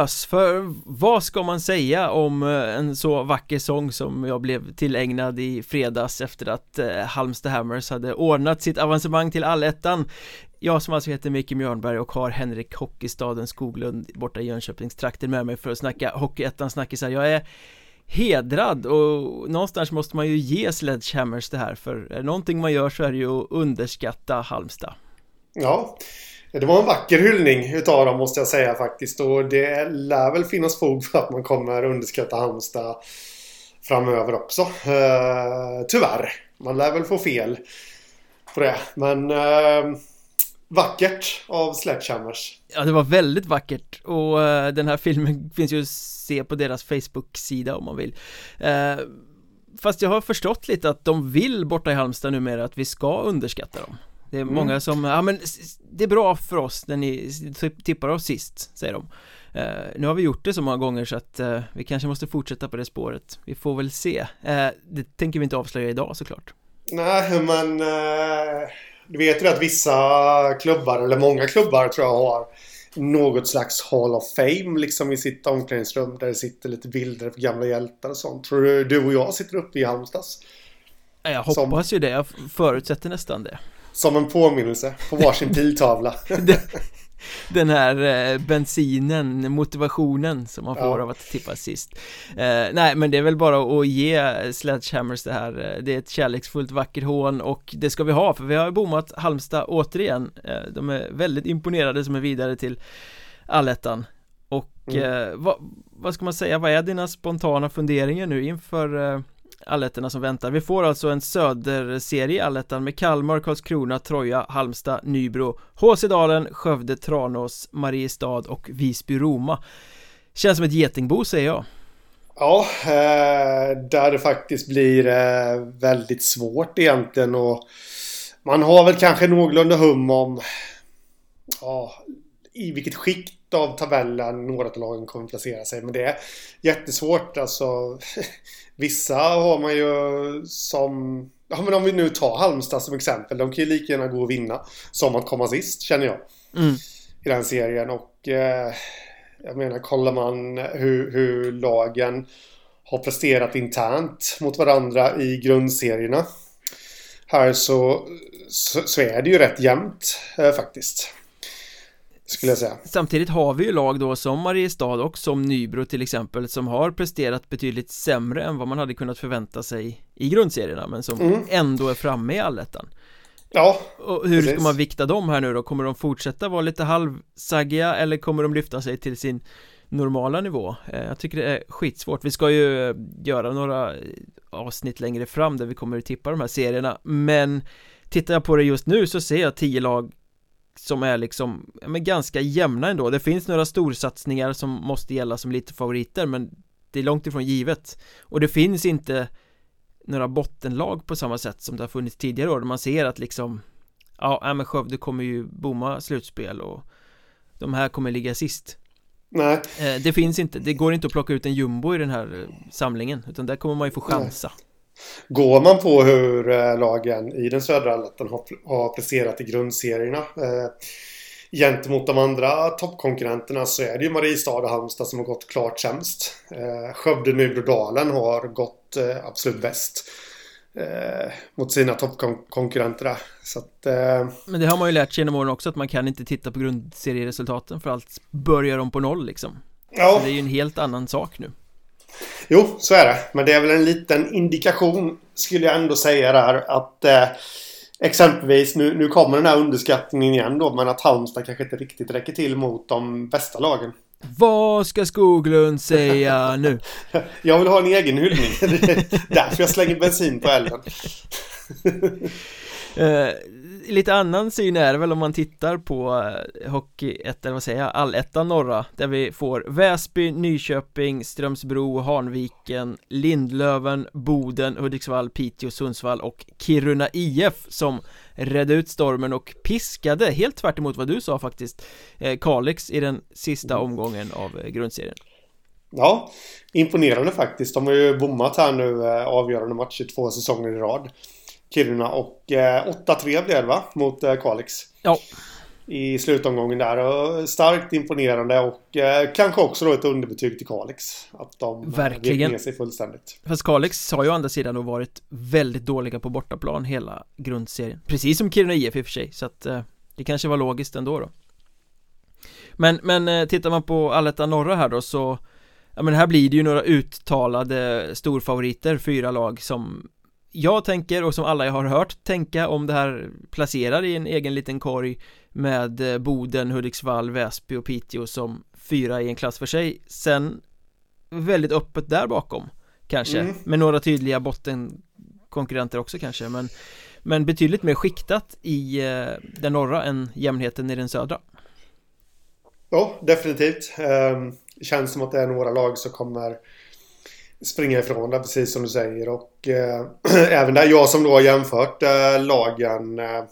nervös för vad ska man säga om eh, en så vacker sång som jag blev tillägnad i fredags efter att eh, Halmstad Hammers hade ordnat sitt avancemang till allettan? Jag som alltså heter Micke Mjörnberg och har Henrik Hockeystaden Skoglund borta i Jönköpingstrakten med mig för att snacka Hockeyettan snackisar. Jag är hedrad och någonstans måste man ju ge Sledgehammers det här för är det någonting man gör så är det ju att underskatta Halmstad. Ja, det var en vacker hyllning utav dem måste jag säga faktiskt. Och det lär väl finnas fog för att man kommer underskatta Halmstad framöver också. Uh, tyvärr. Man lär väl få fel på det. Men uh, vackert av Sledgehammers. Ja, det var väldigt vackert och uh, den här filmen finns ju att se på deras Facebook-sida om man vill. fast jag har förstått lite att de vill borta i Halmstad numera att vi ska underskatta dem. Det är många mm. som, ja men det är bra för oss när ni tippar oss sist, säger de uh, Nu har vi gjort det så många gånger så att uh, vi kanske måste fortsätta på det spåret Vi får väl se uh, Det tänker vi inte avslöja idag såklart Nej men Du vet ju att vissa klubbar, eller många klubbar tror jag har något slags Hall of Fame liksom i sitt omklädningsrum där det sitter lite bilder på gamla hjältar och sånt. Tror du du och jag sitter uppe i Halmstads? Jag hoppas Som... ju det, jag förutsätter nästan det som en påminnelse på varsin piltavla Den här eh, bensinen, motivationen som man får ja. av att tippa sist. Eh, Nej men det är väl bara att ge Sledgehammers det här eh, Det är ett kärleksfullt vackert hån och det ska vi ha för vi har bommat Halmstad återigen. Eh, De är väldigt imponerade som är vidare till allettan. Och mm. eh, vad, vad ska man säga, vad är dina spontana funderingar nu inför eh, allettorna som väntar. Vi får alltså en söderserie i allettan med Kalmar, Karlskrona, Troja, Halmstad, Nybro HC-dalen, Skövde, Tranås, Mariestad och Visby-Roma Känns som ett getingbo säger jag. Ja, eh, där det faktiskt blir eh, väldigt svårt egentligen och man har väl kanske någorlunda hum om ja, i vilket skikt av tabellen några av lagen kommer att placera sig. Men det är jättesvårt alltså. Vissa har man ju som... Ja men om vi nu tar Halmstad som exempel. De kan ju lika gärna gå och vinna. Som att komma sist känner jag. Mm. I den serien och... Eh, jag menar kollar man hur, hur lagen har presterat internt mot varandra i grundserierna. Här så, så, så är det ju rätt jämnt eh, faktiskt. Skulle jag säga. Samtidigt har vi ju lag då som Mariestad och som Nybro till exempel som har presterat betydligt sämre än vad man hade kunnat förvänta sig i grundserierna men som mm. ändå är framme i allettan. Ja, Och hur precis. ska man vikta dem här nu då? Kommer de fortsätta vara lite halvsaggiga eller kommer de lyfta sig till sin normala nivå? Eh, jag tycker det är skitsvårt. Vi ska ju eh, göra några avsnitt längre fram där vi kommer att tippa de här serierna men Tittar jag på det just nu så ser jag tio lag som är liksom, men ganska jämna ändå. Det finns några storsatsningar som måste gälla som lite favoriter men det är långt ifrån givet. Och det finns inte några bottenlag på samma sätt som det har funnits tidigare år. Där man ser att liksom Ja, men Skövde kommer ju bomma slutspel och de här kommer ligga sist. Nej. Eh, Det finns inte, det går inte att plocka ut en jumbo i den här eh, samlingen utan där kommer man ju få chansa. Nej. Går man på hur eh, lagen i den södra allettan har, presterat i grundserierna eh, gentemot de andra toppkonkurrenterna så är det ju Mariestad och Halmstad som har gått klart sämst. Eh, Skövde, Nybrodalen har gått eh, absolut bäst. Eh, mot sina toppkonkurrenter så att, eh... Men det har man ju lärt sig genom åren också att man kan inte titta på grundserieresultaten för allt börjar de på noll liksom Ja så det är ju en helt annan sak nu Jo, så är det. Men det är väl en liten indikation skulle jag ändå säga där att eh, exempelvis nu, nu kommer den här underskattningen igen då men att Halmstad kanske inte riktigt räcker till mot de bästa lagen. Vad ska Skoglund säga nu? jag vill ha en egen hyllning. Därför jag slänger bensin på elden. Eh, lite annan syn är väl om man tittar på eh, Hockey 1, eller vad säger jag, Allettan norra Där vi får Väsby, Nyköping, Strömsbro, Hanviken, Lindlöven, Boden, Hudiksvall, Piteå, Sundsvall och Kiruna IF som redde ut stormen och piskade, helt tvärt vad du sa faktiskt, eh, Kalix i den sista omgången av grundserien Ja, imponerande faktiskt. De har ju bommat här nu eh, avgörande matcher två säsonger i rad. Kiruna och eh, 8-3 blev det va? Mot eh, Kalix. Ja. I slutomgången där. Och starkt imponerande och eh, kanske också då ett underbetyg till Kalix. Att de eh, Verkligen. ner sig fullständigt. Fast Kalix har ju å andra sidan då varit väldigt dåliga på bortaplan hela grundserien Precis som Kiruna IF i och för sig så att eh, det kanske var logiskt ändå då Men, men eh, tittar man på Allettan Norra här då så Ja men här blir det ju några uttalade storfavoriter, fyra lag som jag tänker och som alla jag har hört tänka om det här placerar i en egen liten korg med eh, Boden, Hudiksvall, Väsby och Piteå som fyra i en klass för sig Sen väldigt öppet där bakom kanske Mm. med några tydliga bottenkonkurrenter också kanske men men betydligt mer skiktat i eh, den norra än jämnheten i den södra Ja, definitivt. Ehm, Det känns som att det är några lag som kommer springa ifrån det, precis som du säger. Och eh, även där jag som då har jämfört eh, lagen eh,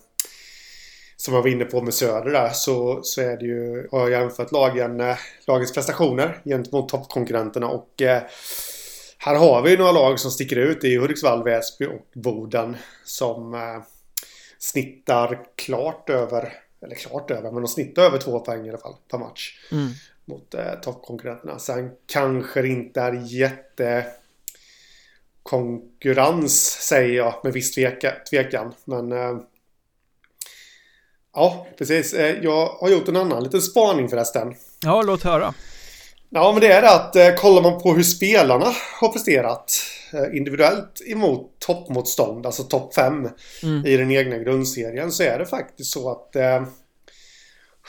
som jag var inne på med Söder där så, så är det ju, har jag jämfört lagen, eh, lagens prestationer gentemot toppkonkurrenterna och eh, här har vi några lag som sticker ut. Det är Hudiksvall, Väsby och Boden som eh, snittar klart över, eller klart över, men de snittar över två poäng i alla fall per match mm mot eh, toppkonkurrenterna. Sen kanske det inte är jätte konkurrens säger jag med viss tveka, tvekan. Men eh, ja, precis. Eh, jag har gjort en annan liten spaning förresten. Ja, låt höra Ja, men det är det att eh, kollar man på hur spelarna har presterat eh, individuellt emot toppmotstånd, alltså topp 5 Mm. i den egna grundserien, så är det faktiskt så att eh,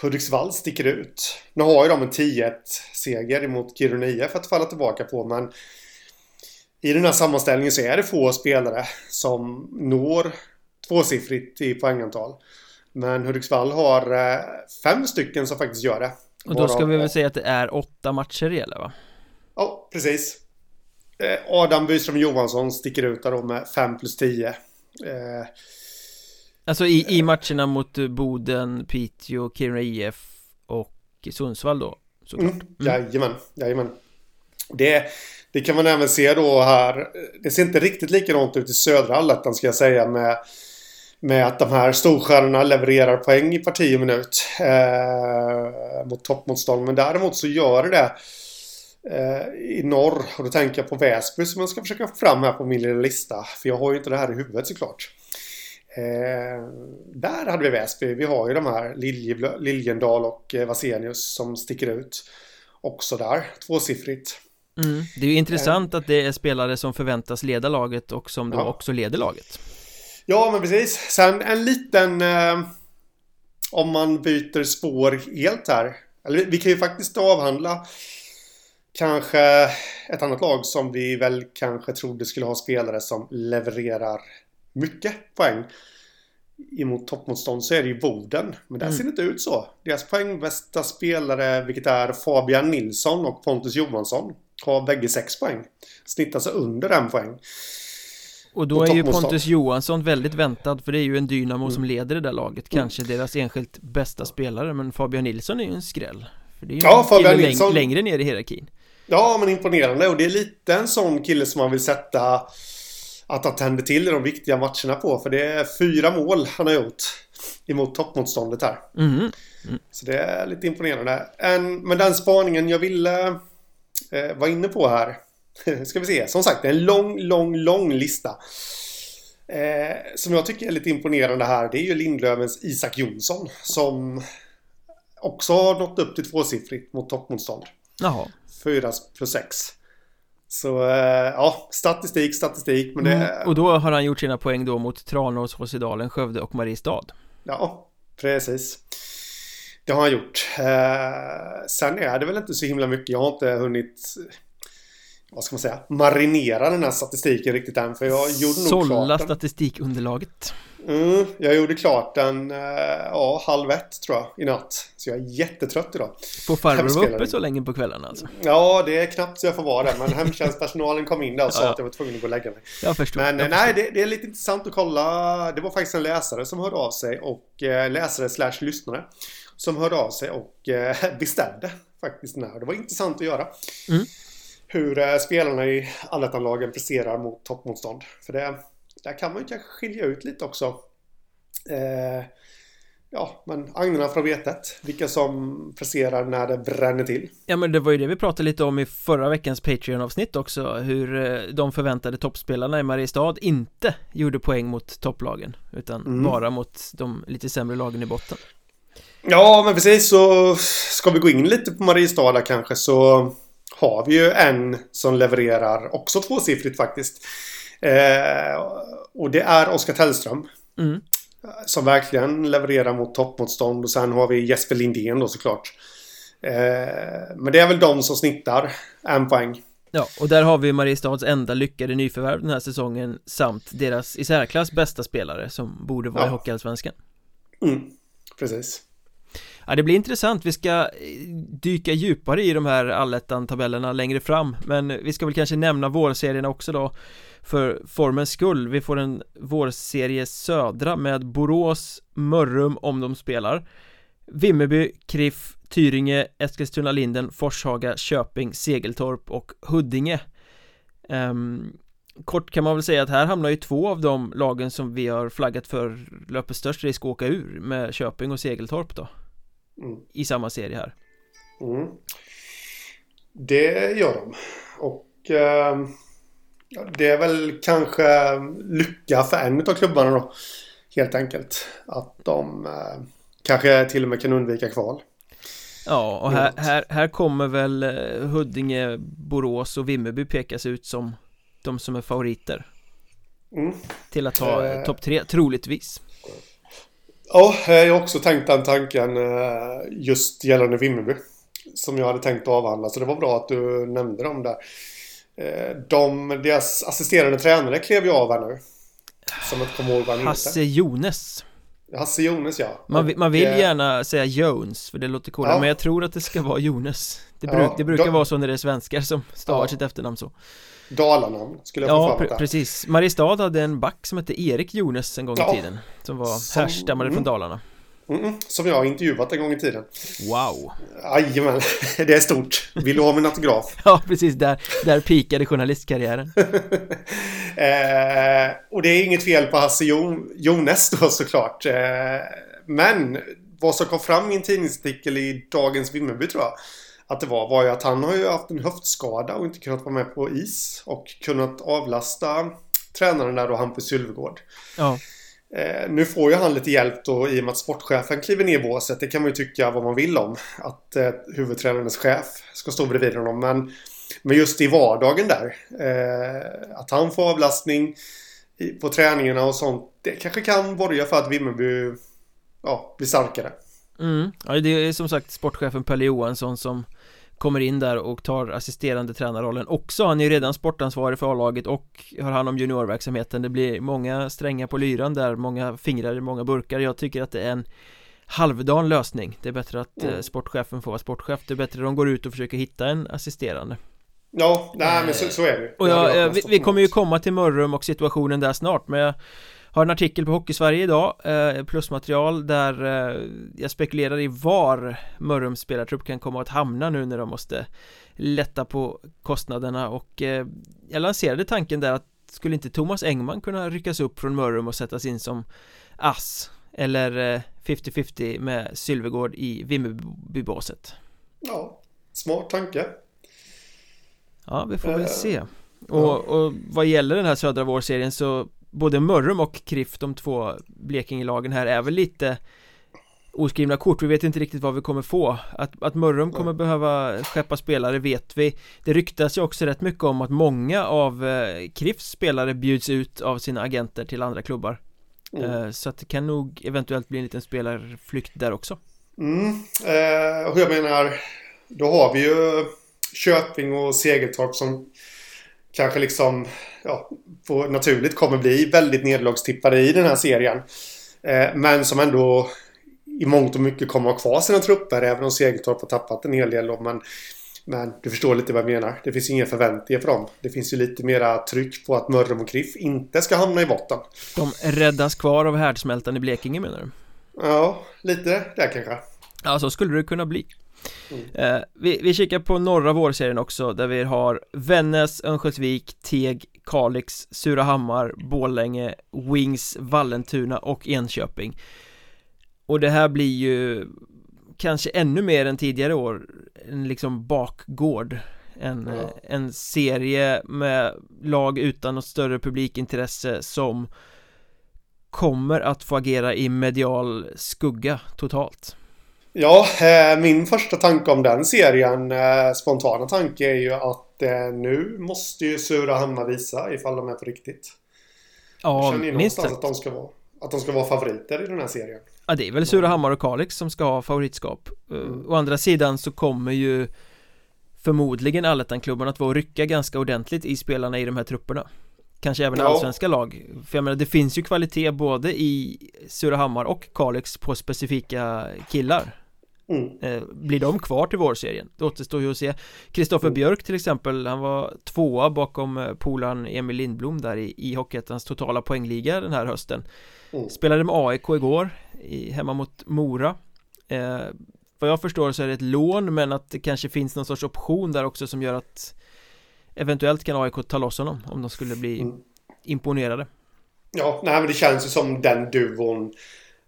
Hudiksvall sticker ut. Nu har ju de en 10-1-seger emot Kiruna IF att falla tillbaka på, men i den här sammanställningen så är det få spelare som når tvåsiffrigt i poängantal. Men Hudiksvall har eh, fem stycken som faktiskt gör det. Och då ska vi väl säga att det är åtta matcher det va? Ja, precis. Eh, Adam Byström Johansson sticker ut där då med 5 plus 10. Alltså i, i matcherna mot eh, Boden, Piteå, Kiruna IF och Sundsvall då såklart mm, jajamän, jajamän. Det, det kan man även se då här. Det ser inte riktigt likadant ut i södra allettan ska jag säga med med att de här storstjärnorna levererar poäng i parti och minut eh, mot toppmotstånd. Men däremot så gör det det eh, i norr. Och då tänker jag på Väsby som jag ska försöka få fram här på min lilla lista. För jag har ju inte det här i huvudet såklart. Eh, där hade vi Väsby. Vi har ju de här Lilje, Liljendal och eh, Vasenius som sticker ut. Också där, tvåsiffrigt. mm. Det är ju intressant att det är spelare som förväntas leda laget och som då Ja. också leder laget Ja, men precis. Sen en liten... Eh, om man byter spår helt här. Eller vi kan ju faktiskt avhandla kanske ett annat lag som vi väl kanske trodde skulle ha spelare som levererar mycket poäng emot toppmotstånd så är det ju Boden. Men där Mm. ser det inte ut så. Deras poängbästa spelare, vilket är Fabian Nilsson och Pontus Johansson, har bägge sex poäng. Snittar sig under en poäng. Och då är ju. Pontus Johansson väldigt väntad för det är ju en Dynamo Mm. som leder det där laget Kanske deras enskilt bästa spelare men Fabian Nilsson är ju en skräll För det är ju Ja, en Fabian Nilsson- längre ner i hierarkin Ja, men imponerande. Och det är lite en sån kille som man vill sätta att han tänder till i de viktiga matcherna på. För det är fyra mål han har gjort emot toppmotståndet här. Mhm. Så det är lite imponerande. En, men den spaningen jag ville eh, vara inne på här. Ska vi se. Som sagt, det är en lång, lång, lång lista. Eh, som jag tycker är lite imponerande här. Det är ju Lindlövens Isak Jonsson. Som också har nått upp till tvåsiffrigt mot toppmotstånd. Jaha 4 plus 6. Så eh, ja, statistik, statistik. Men det mm. Och då har han gjort sina poäng då mot Tranås, Håsedalen, Skövde och Mariestad Ja, precis. Det har han gjort. Eh, sen är det väl inte så himla mycket. Jag har inte hunnit vad ska man säga, marinera den här statistiken riktigt än. För jag gjorde nog Sålla klart den. statistikunderlaget Mm, jag gjorde klart den, eh, ja, halv ett tror jag, i natt. Så jag är jättetrött idag. Får farbror vara uppe så länge på kvällarna alltså? Ja, det är knappt så jag får vara där. Men hemtjänstpersonalen kom in där och sa Ja. att jag var tvungen att gå och lägga mig. Jag förstår Men jag eh, nej, det, det är lite intressant att kolla. Det var faktiskt en läsare som hörde av sig och eh, läsare slash lyssnare som hörde av sig och eh, beställde faktiskt den här. Det var intressant att göra. Mm. Hur eh, spelarna i allettanlagen presterar mot toppmotstånd. För det, där kan man ju kanske skilja ut lite också. Eh, ja, men agnarna från vetet. Vilka som presterar när det bränner till. Ja men det var ju det vi pratade lite om i förra veckans Patreon-avsnitt också Hur eh, de förväntade toppspelarna i Mariestad inte gjorde poäng mot topplagen Utan mm. bara mot de lite sämre lagen i botten Ja men precis så ska vi gå in lite på Mariestad kanske så har vi ju en som levererar också tvåsiffrigt faktiskt. Eh, och det är Oskar Tellström. Mm. Som verkligen levererar mot toppmotstånd. Och sen har vi Jesper Lindén då såklart. Eh, men det är väl de som snittar en poäng. Ja, och där har vi Mariestads enda lyckade nyförvärv den här säsongen samt deras i särklass bästa spelare som borde vara ja. i Hockeyallsvenskan. Mm, precis. Ja, det blir intressant, vi ska eh, dyka djupare i de här allettan-tabellerna längre fram Men vi ska väl kanske nämna vårserierna också då. För formens skull, vi får en vårserie södra med Borås, Mörrum om de spelar. Vimmerby, Kriff, Tyringe, Eskilstuna Linden, Forshaga, Köping, Segeltorp och Huddinge. Um, Kort kan man väl säga att här hamnar ju två av de lagen som vi har flaggat för löper störst risk att åka ur med Köping och Segeltorp då mm. i samma serie här. Mm. Det gör de. Och eh, det är väl kanske lycka för en av klubbarna då. Helt enkelt. Att de eh, kanske till och med kan undvika kval. Ja, och här, här, här kommer väl eh, Huddinge, Borås och Vimmerby pekas ut som de som är favoriter. Mm. Till att ta eh, topp tre, troligtvis. Ja, jag har också tänkt den tanken eh, just gällande Vimmerby. Som jag hade tänkt avhandla, så det var bra att du nämnde dem där. Eh, de, deras assisterande tränare klev ju av här nu. Som att komma ihåg vad han Hasse Jones. Hasse Jones, ja. Man, vill, man vill gärna säga Jones, för det låter coolare, ja. men jag tror att det ska vara Jones. Det, bruk, ja, det brukar då, vara så när det är svenskar som stavar ja. sitt efternamn så. Dalarnamn skulle jag få Ja, pr precis. Mariestad hade en back som hette Erik Jones en gång ja, i tiden Som var som, härstammade mm, från Dalarna. Mm, Som jag har intervjuat en gång i tiden. Wow. Jajamän, det är stort. Vill du ha min autograf? ja, precis, där, där pikade journalistkarriären. Eh, Och det är inget fel på Hasse Jon Jones då såklart. Eh, Men vad som kom fram i en tidningsartikel i Dagens Vimmerby tror jag att det var var ju att han har ju haft en höftskada och inte kunnat vara med på is och kunnat avlasta tränaren där då Hampus Sylvegård. Ja. Eh, nu får ju han lite hjälp då i och med att sportchefen kliver ner i båset. Det kan man ju tycka vad man vill om. Att eh, huvudtränarens chef ska stå bredvid honom. Men, men just i vardagen där. Eh, att han får avlastning i, på träningarna och sånt. Det kanske kan borga för att Vimmerby ja, blir starkare. Mm. Ja, det är som sagt sportchefen Pelle Johansson som kommer in där och tar assisterande tränarrollen. Också Han är ju redan sportansvarig för A-laget och har hand om juniorverksamheten. Det blir många strängar på lyran där, många fingrar i många burkar. Jag tycker att det är en halvdan lösning. Det är bättre att mm. sportchefen får vara sportchef. Det är bättre att de går ut och försöker hitta en assisterande. Ja, nej men så, så är det Och jag, vi, vi kommer ju komma till Mörrum och situationen där snart men jag har en artikel på Hockeysverige idag, eh, plusmaterial där eh, jag spekulerar i var Mörrums spelartrupp kan komma att hamna nu när de måste lätta på kostnaderna och eh, jag lanserade tanken där att skulle inte Thomas Engman kunna ryckas upp från Mörrum och sättas in som ass eller 50-50 med Sylvegård i Vimmerbybåset? Ja, smart tanke. Ja, vi får väl se. Och, och vad gäller den här södra vårserien så både Mörrum och Kriff, de två Blekingelagen här är väl lite oskrivna kort, vi vet inte riktigt vad vi kommer få. Att, att Mörrum kommer behöva skeppa spelare vet vi. Det ryktas ju också rätt mycket om att många av eh, Kriffs spelare bjuds ut av sina agenter till andra klubbar. Mm. eh, Så att det kan nog eventuellt bli en liten spelarflykt där också. Mm, eh, och jag menar Då har vi ju Köping och Segeltorp som kanske liksom ja, naturligt kommer bli väldigt nederlagstippade i den här serien. Eh, men som ändå i mångt och mycket kommer att ha kvar sina trupper även om Segeltorp har tappat en hel del. Då, men, men du förstår lite vad jag menar. Det finns inga förväntningar för dem. Det finns ju lite mera tryck på att Mörrum och Kriff inte ska hamna i botten. De räddas kvar av härdsmältan i Blekinge menar du? Ja, lite där kanske. Ja, så skulle det kunna bli. Mm. Vi, vi kikar på norra vårserien också där vi har Vännäs, Örnsköldsvik, Teg, Kalix, Surahammar, Bålänge, Wings, Vallentuna och Enköping Och det här blir ju kanske ännu mer än tidigare år en liksom bakgård en, ja. en serie med lag utan något större publikintresse som kommer att få agera i medial skugga totalt Ja, eh, min första tanke om den serien, eh, spontana tanke är ju att eh, nu måste ju Surahammar visa ifall de är på riktigt. Ja, Jag känner ju minst att de ska vara att de ska vara favoriter i den här serien. Ja, det är väl Surahammar och Kalix som ska ha favoritskap. Mm. Å andra sidan så kommer ju förmodligen allettan-klubbarna att vara och rycka ganska ordentligt i spelarna i de här trupperna. Kanske även ja. allsvenska lag För jag menar det finns ju kvalitet både i Surahammar och Kalix på specifika killar mm. eh, Blir de kvar till vårserien? Det återstår ju att se Kristoffer mm. Björk till exempel Han var tvåa bakom eh, polaren Emil Lindblom där i, i Hockeyettans totala poängliga den här hösten mm. Spelade med AIK igår i, Hemma mot Mora eh, Vad jag förstår så är det ett lån men att det kanske finns någon sorts option där också som gör att Eventuellt kan AIK ta loss honom om de skulle bli mm. imponerade Ja, nej men det känns ju som den duvon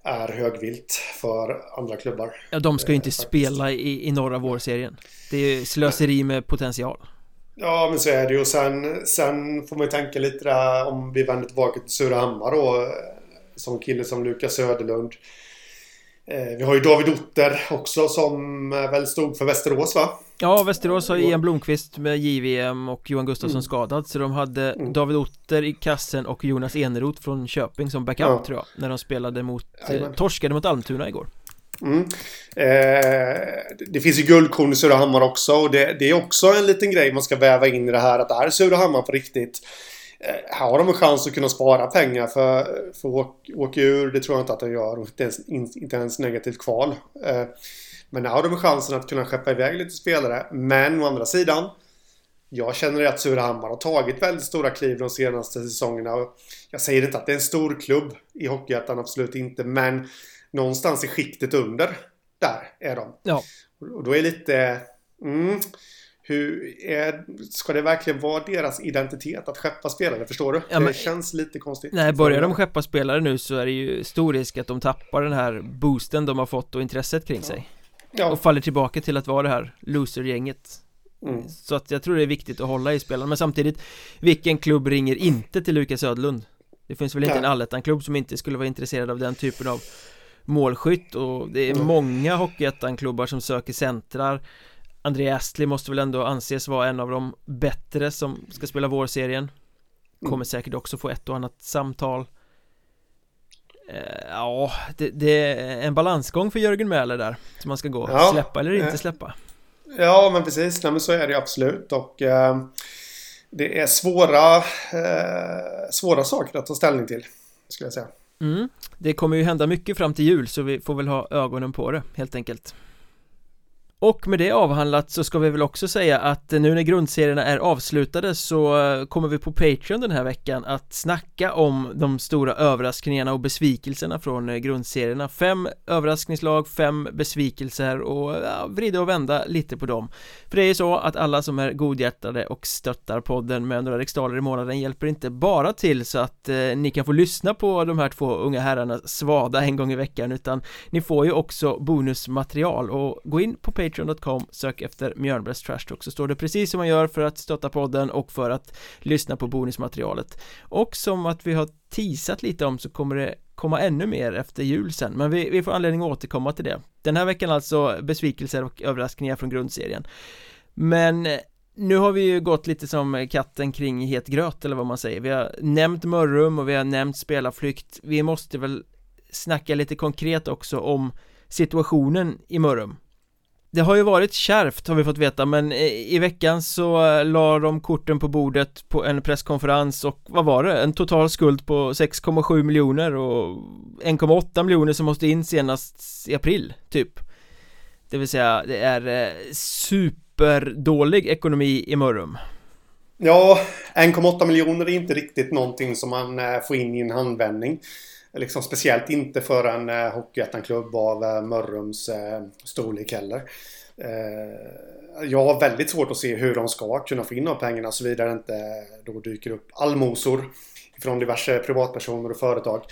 är högvilt för andra klubbar Ja, de ska ju inte eh, spela i, i norra vårserien Det är slöseri med potential Ja, men så är det ju. Och sen, sen får man ju tänka lite där om vi vänder tillbaka till Surahammar då. Som kille som Lukas Söderlund. Eh, vi har ju David Otter också som väl stod för Västerås va? Ja, Västerås har Ian Blomqvist med JVM och Johan Gustafsson mm. skadad Så de hade mm. David Otter i kassen och Jonas Eneroth från Köping som backup ja. tror jag När de spelade mot, eh, torskade mot Almtuna igår mm. eh, Det finns ju guldkorn i Surahammar också och det, det, är också en liten grej man ska väva in i det här att är Surahammar på riktigt eh, här har de en chans att kunna spara pengar för, för att åka ur. Det tror jag inte att de gör. Inte ens, inte ens negativt kval. Eh, men nu har de chansen att kunna skeppa iväg lite spelare. Men å andra sidan. Jag känner att Surahammar har tagit väldigt stora kliv de senaste säsongerna. Jag säger inte att det är en stor klubb i Hockeyettan, absolut inte. Men någonstans i skiktet under. Där är de. Ja. Och då är lite... Mm, hur är, ska det verkligen vara deras identitet att skeppa spelare? Förstår du? Ja, men, det känns lite konstigt. Nej, börjar de skeppa spelare nu så är det ju stor risk att de tappar den här boosten de har fått och intresset kring sig ja. Och faller tillbaka till att vara det här loser-gänget mm. Så att jag tror det är viktigt att hålla i spelarna Men samtidigt Vilken klubb ringer inte till Lukas Södlund? Det finns väl inte en allettan-klubb som inte skulle vara intresserad av den typen av målskytt och det är mm. många hockeyettan-klubbar som söker centrar André Astley måste väl ändå anses vara en av de bättre som ska spela vårserien. Kommer mm. säkert också få ett och annat samtal. Eh, ja, det, det, är en balansgång för Jörgen Mäler där Som man ska gå, ja, släppa eller inte eh, släppa. Ja men precis, nej men så är det absolut. Och eh, Det är svåra eh, Svåra saker att ta ställning till Skulle jag säga. Mm, Det kommer ju hända mycket fram till jul så vi får väl ha ögonen på det helt enkelt och med det avhandlat så ska vi väl också säga att nu när grundserierna är avslutade så eh, kommer vi på Patreon den här veckan att snacka om de stora överraskningarna och besvikelserna från eh, grundserierna. Fem överraskningslag, fem besvikelser och ja, vrida och vända lite på dem. För det är ju så att alla som är godhjärtade och stöttar podden med några riksdaler i månaden hjälper inte bara till så att eh, ni kan få lyssna på de här två unga herrarna svada en gång i veckan utan ni får ju också bonusmaterial. Och gå in på Patreon Patreon.com Sök efter Mjölnbergs Trash Talk så står det precis som man gör för att stötta podden och för att lyssna på bonusmaterialet. Och som att vi har teasat lite om så kommer det komma ännu mer efter jul sen men vi, vi får anledning att återkomma till det. Den här veckan alltså besvikelser och överraskningar från grundserien. Men eh, nu har vi ju gått lite som katten kring het gröt eller vad man säger. Vi har nämnt Mörrum och vi har nämnt spelarflykt. Vi måste väl snacka lite konkret också om situationen i Mörrum det har ju varit kärvt har vi fått veta men i veckan så eh, la de korten på bordet på en presskonferens och vad var det? En total skuld på 6,7 miljoner och 1,8 miljoner som måste in senast i april typ. Det vill säga det är eh, superdålig ekonomi i Mörrum. Ja, 1,8 miljoner är inte riktigt någonting som man eh, får in i en handvändning. Liksom speciellt inte för en eh, Hockeyettan-klubb av eh, Mörrums eh, storlek heller. Eh, jag har väldigt svårt att se hur de ska kunna få in de pengarna såvida det inte då dyker upp allmosor från diverse privatpersoner och företag.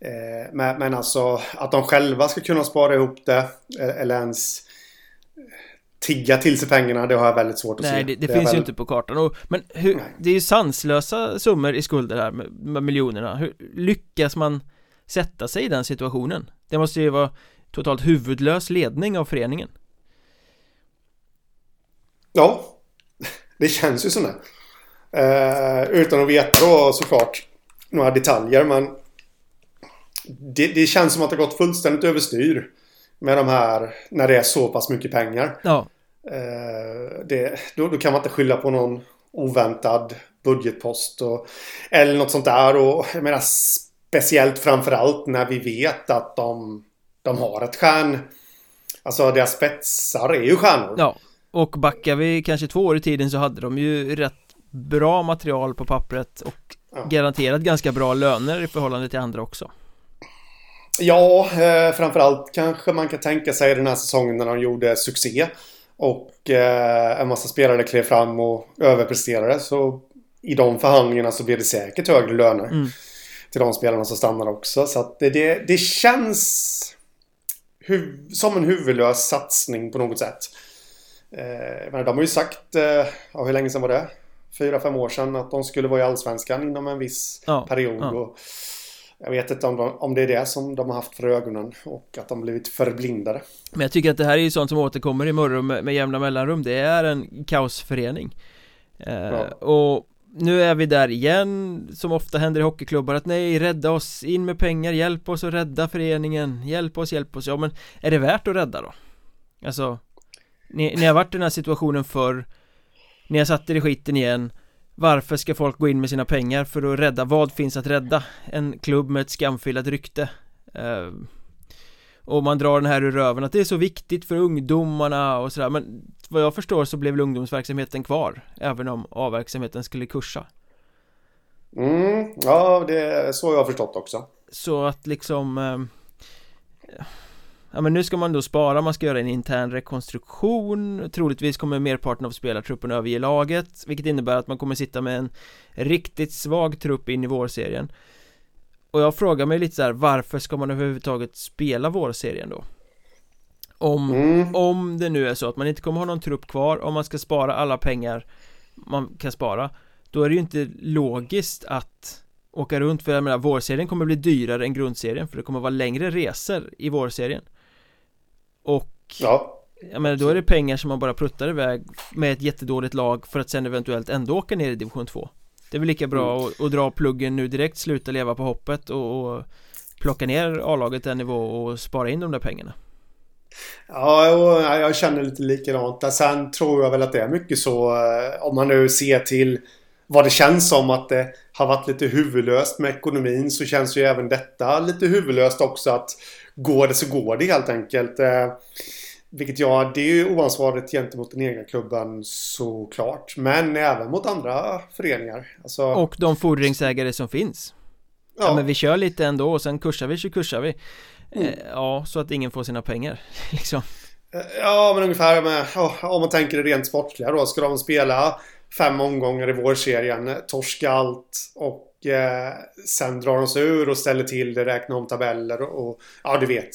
Eh, men, men alltså att de själva ska kunna spara ihop det eh, eller ens tigga till sig pengarna, det har jag väldigt svårt att Nej, se. Nej, det, det, det finns väl... ju inte på kartan och, Men hur, det är ju sanslösa summor i skulder här med, med miljonerna Hur lyckas man sätta sig i den situationen? Det måste ju vara totalt huvudlös ledning av föreningen Ja, det känns ju som det. Eh, utan att veta då såklart några detaljer men det, det, känns som att det gått fullständigt överstyr med de här när det är så pass mycket pengar. Ja. Eh, det, då, då, kan man inte skylla på någon oväntad budgetpost och, eller något sånt där. Och jag menar speciellt framförallt när vi vet att de, de har ett stjärn... Alltså deras spetsar är ju stjärnor. Ja, och backar vi kanske två år i tiden så hade de ju rätt bra material på pappret och ja. garanterat ganska bra löner i förhållande till andra också. Ja, eh, framförallt kanske man kan tänka sig den här säsongen när de gjorde succé. Och eh, en massa spelare klev fram och överpresterade. Så i de förhandlingarna så blev det säkert högre löner. Mm. Till de spelarna som stannar också. Så att det, det, det känns som en huvudlös satsning på något sätt. Eh, men de har ju sagt, eh, ja, hur länge sedan var det? Fyra, fem år sedan att de skulle vara i Allsvenskan inom en viss ja, period. Ja. Och jag vet inte om, de, om det är det som de har haft för ögonen och att de blivit förblindade. Men jag tycker att det här är ju sånt som återkommer i Mörrum med, med jämna mellanrum. Det är en kaosförening. Eh, ja. Och nu är vi där igen, som ofta händer i hockeyklubbar, att nej, rädda oss, in med pengar, hjälp oss att rädda föreningen, hjälp oss, hjälp oss, ja men är det värt att rädda då? Alltså, ni, ni har varit i den här situationen förr, ni har satt er i skiten igen, varför ska folk gå in med sina pengar för att rädda, vad finns att rädda? En klubb med ett skamfilat rykte uh, Och man drar den här ur röven att det är så viktigt för ungdomarna och sådär men vad jag förstår så blev väl ungdomsverksamheten kvar även om A-verksamheten skulle kursa. Mm, ja det är så jag har förstått också. Så att liksom uh, Ja men nu ska man då spara, man ska göra en intern rekonstruktion. Troligtvis kommer merparten av spelartruppen överge laget Vilket innebär att man kommer sitta med en riktigt svag trupp in i vårserien. Och jag frågar mig lite så här, varför ska man överhuvudtaget spela vårserien då? Om, mm. om det nu är så att man inte kommer ha någon trupp kvar, om man ska spara alla pengar man kan spara Då är det ju inte logiskt att åka runt för jag menar vårserien kommer bli dyrare än grundserien för det kommer vara längre resor i vårserien och Ja Jag menar då är det pengar som man bara pruttar iväg med ett jättedåligt lag för att sen eventuellt ändå åka ner i division 2 Det är väl lika bra mm. att, att, dra pluggen nu direkt, sluta leva på hoppet och, och plocka ner A-laget en nivå och spara in de där pengarna Ja, jag känner lite likadant. Sen tror jag väl att det är mycket så eh, om man nu ser till vad det känns som att det har varit lite huvudlöst med ekonomin så känns ju även detta lite huvudlöst också att går det så går det helt enkelt. Eh, vilket ja, det är ju oansvarigt gentemot den egna klubben såklart. Men även mot andra föreningar. Alltså... Och de fordringsägare som finns. Ja. ja. men vi kör lite ändå och sen kursar vi så kursar vi. Mm. Eh, ja, så att ingen får sina pengar liksom. Eh, ja, men ungefär med, om man tänker det rent sportliga då. Ska de spela fem omgångar i vårserien, torska allt och eh, sen drar de sig ur och ställer till det, räknar om tabeller och, och ja, du vet.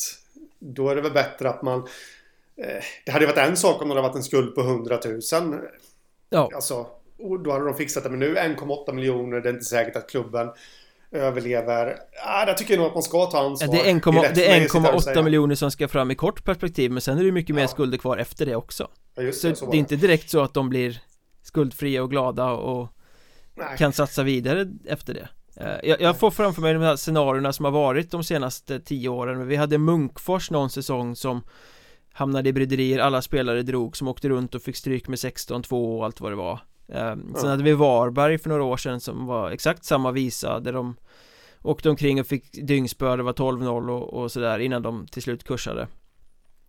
Då är det väl bättre att man... Eh, det hade varit en sak om det hade varit en skuld på 100 000. Ja. Alltså, och då hade de fixat det. Men nu 1,8 miljoner, det är inte säkert att klubben överlever. Ah, där tycker jag nog att man ska ta ansvar. Det är 1,8 miljoner som ska fram i kort perspektiv men sen är det mycket mer ja. skulder kvar efter det också. Ja, så, det, så det är inte direkt så att de blir skuldfria och glada och Nej. kan satsa vidare efter det eh, jag, jag får framför mig de här scenarierna som har varit de senaste tio åren Vi hade Munkfors någon säsong som Hamnade i bryderier, alla spelare drog som åkte runt och fick stryk med 16-2 och allt vad det var Sen ja. hade vi Varberg för några år sedan som var exakt samma visa där de Åkte omkring och fick dyngspö, det var 12-0 och, och sådär innan de till slut kursade.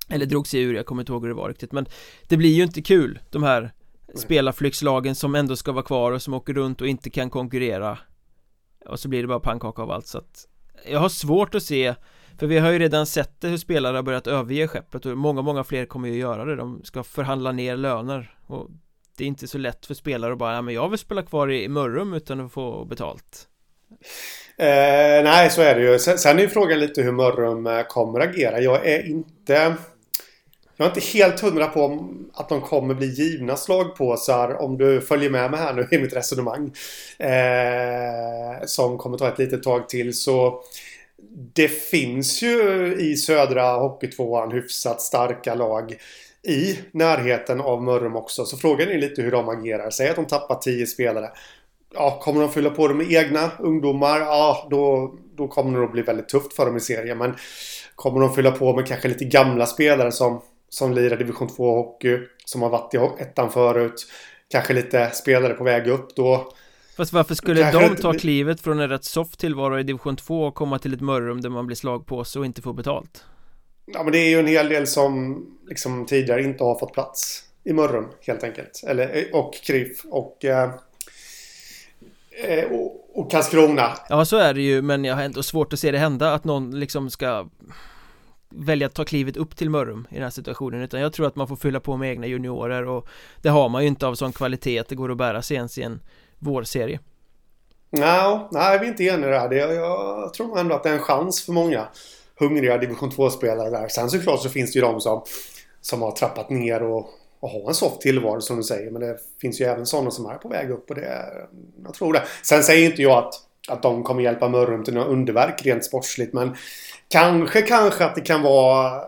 Eller drog sig ur, jag kommer inte ihåg hur det var riktigt men Det blir ju inte kul, de här spelarflyktslagen som ändå ska vara kvar och som åker runt och inte kan konkurrera. Och så blir det bara pannkaka av allt så att jag har svårt att se För vi har ju redan sett det hur spelare har börjat överge skeppet och många, många fler kommer ju göra det. De ska förhandla ner löner och det är inte så lätt för spelare att bara, ja men jag vill spela kvar i Mörrum utan att få betalt Eh, nej, så är det ju. Sen, sen är ju frågan lite hur Mörrum eh, kommer agera. Jag är inte... Jag är inte helt hundra på att de kommer bli givna slagpåsar om du följer med mig här nu i mitt resonemang. Eh, som kommer ta ett litet tag till så det finns ju i södra Hockeytvåan hyfsat starka lag i närheten av Mörrum också. Så frågan är lite hur de agerar. Säg att de tappar 10 spelare ja, kommer de fylla på det med egna ungdomar? Ja, då, då kommer det nog bli väldigt tufft för dem i serien. Men kommer de fylla på med kanske lite gamla spelare som, som lirar division 2 hockey, som har varit i ettan förut, kanske lite spelare på väg upp då. Fast varför skulle de ta klivet från en rätt soft tillvaro i division 2 och komma till ett mörrum där man blir slagpåse och inte får betalt? Ja, men det är ju en hel del som liksom tidigare inte har fått plats i Mörrum helt enkelt. Eller, och KRIF och eh, Eh, och, och Karlskrona. Ja, så är det ju, men jag har ändå svårt att se det hända att någon liksom ska välja att ta klivet upp till Mörrum i den här situationen utan jag tror att man får fylla på med egna juniorer och det har man ju inte av sån kvalitet att det går att bära sig ens i en vårserie. No, nej, vi är inte eniga där. Det, jag tror ändå att det är en chans för många hungriga division 2-spelare där. Sen såklart så finns det ju de som, som har trappat ner och och har en soft tillvaro som du säger. Men det finns ju även sådana som är på väg upp och det... är... Jag tror det. Sen säger inte jag att, att de kommer hjälpa Mörrum till några underverk rent sportsligt. Men kanske, kanske att det kan vara...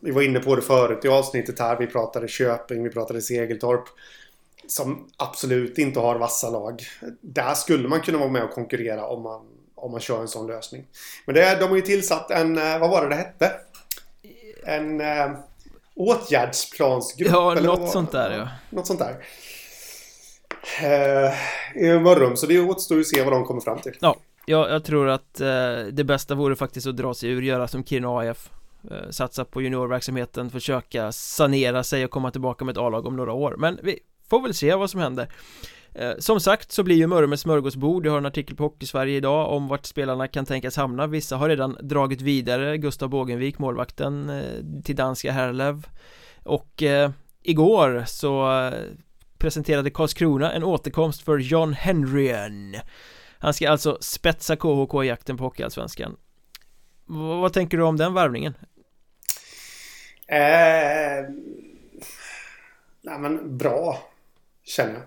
Vi var inne på det förut i avsnittet här. Vi pratade Köping, vi pratade Segeltorp. Som absolut inte har vassa lag. Där skulle man kunna vara med och konkurrera om man, om man kör en sån lösning. Men det, de har ju tillsatt en... Eh, vad var det det hette? En... Eh, åtgärdsplansgrupp. Ja, eller något sånt där ja. Något sånt där. Eh, I Mörrum, så det återstår ju att se vad de kommer fram till. Ja, jag, jag tror att eh, det bästa vore faktiskt att dra sig ur, göra som Kiruna AF eh, Satsa på juniorverksamheten, försöka sanera sig och komma tillbaka med ett A-lag om några år Men vi får väl se vad som händer Eh, som sagt så blir ju Mörrum ett smörgåsbord Jag har en artikel på Hockeysverige idag om vart spelarna kan tänkas hamna. Vissa har redan dragit vidare Gustav Bågenvik, målvakten eh, till danska Herlev. Och eh, igår så eh, presenterade Karlskrona en återkomst för John Henrien Han ska alltså spetsa KHK i jakten på Hockeyallsvenskan. Vad tänker du om den värvningen? Eh, nej men bra Känner jag.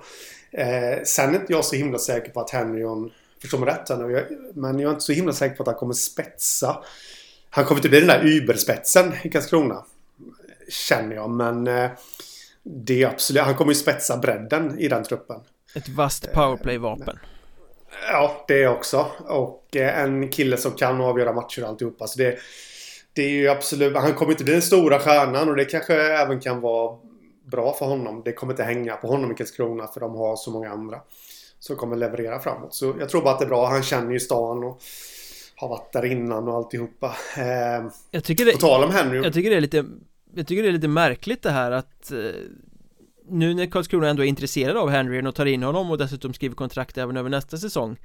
Eh, sen är inte jag så himla säker på att Henryon, förstår mig rätt nu, men jag är inte så himla säker på att han kommer spetsa. Han kommer inte bli den där überspetsen i Karlskrona. Känner jag, men eh, det är absolut, han kommer ju spetsa bredden i den truppen. Ett vasst powerplay-vapen. Ja, det också. Och eh, en kille som kan avgöra matcher och alltihopa. Så det, det är ju absolut, han kommer inte bli den stora stjärnan och det kanske även kan vara bra för honom. Det kommer inte hänga på honom i Karlskrona för de har så många andra som kommer leverera framåt. Så jag tror bara att det är bra. Han känner ju stan och har varit där innan och alltihopa. Eh, jag tycker det, på tal om Henry. Jag tycker det är lite Jag tycker det är lite märkligt det här att eh, Nu när Karlskrona ändå är intresserade av Henry och tar in honom och dessutom skriver kontrakt även över nästa säsong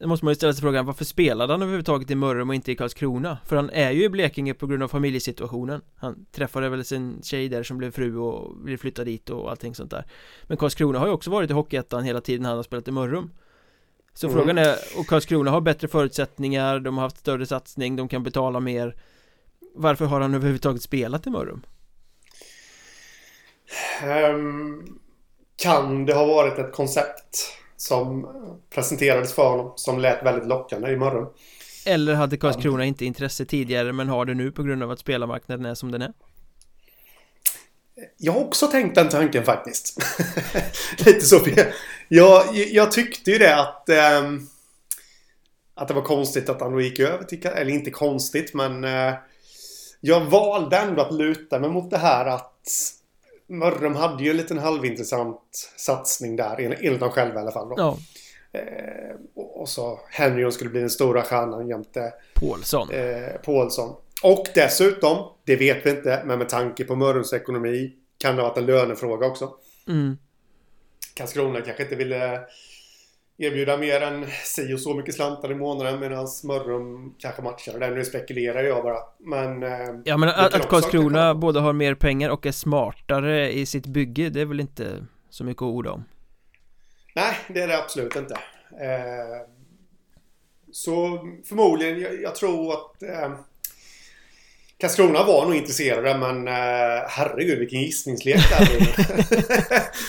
då måste man ju ställa sig frågan varför spelade han överhuvudtaget i Mörrum och inte i Karlskrona? För han är ju i Blekinge på grund av familjesituationen Han träffade väl sin tjej där som blev fru och ville flytta dit och allting sånt där Men Karlskrona har ju också varit i Hockeyettan hela tiden han har spelat i Mörrum Så mm. frågan är, och Karlskrona har bättre förutsättningar, de har haft större satsning, de kan betala mer Varför har han överhuvudtaget spelat i Mörrum? Um, kan det ha varit ett koncept? Som presenterades för honom som lät väldigt lockande i morgon. Eller hade Karlskrona inte intresse tidigare men har det nu på grund av att spelarmarknaden är som den är? Jag har också tänkt den tanken faktiskt. Lite så. Jag, jag tyckte ju det att... Ähm, att det var konstigt att han gick över till... Eller inte konstigt men... Äh, jag valde ändå att luta mig mot det här att Mörrum hade ju en liten halvintressant satsning där, enligt dem själva i alla fall. Då. Ja. Eh, och så Henryon skulle bli den stora stjärnan jämte Paulsson. Eh, Paulsson. Och dessutom, det vet vi inte, men med tanke på Mörrums ekonomi kan det ha varit en lönefråga också. Mm. Karlskrona kanske inte ville erbjuda mer än si och så mycket slantar i månaden medan Mörrum kanske matchar den. Nu spekulerar jag bara. Men... eh, Ja men det att, att Karlskrona både har mer pengar och är smartare i sitt bygge Det är väl inte så mycket att orda om Nej, det är det absolut inte. Eh, så förmodligen, jag, jag tror att eh, Karlskrona var nog intresserade men eh, herregud vilken gissningslek det.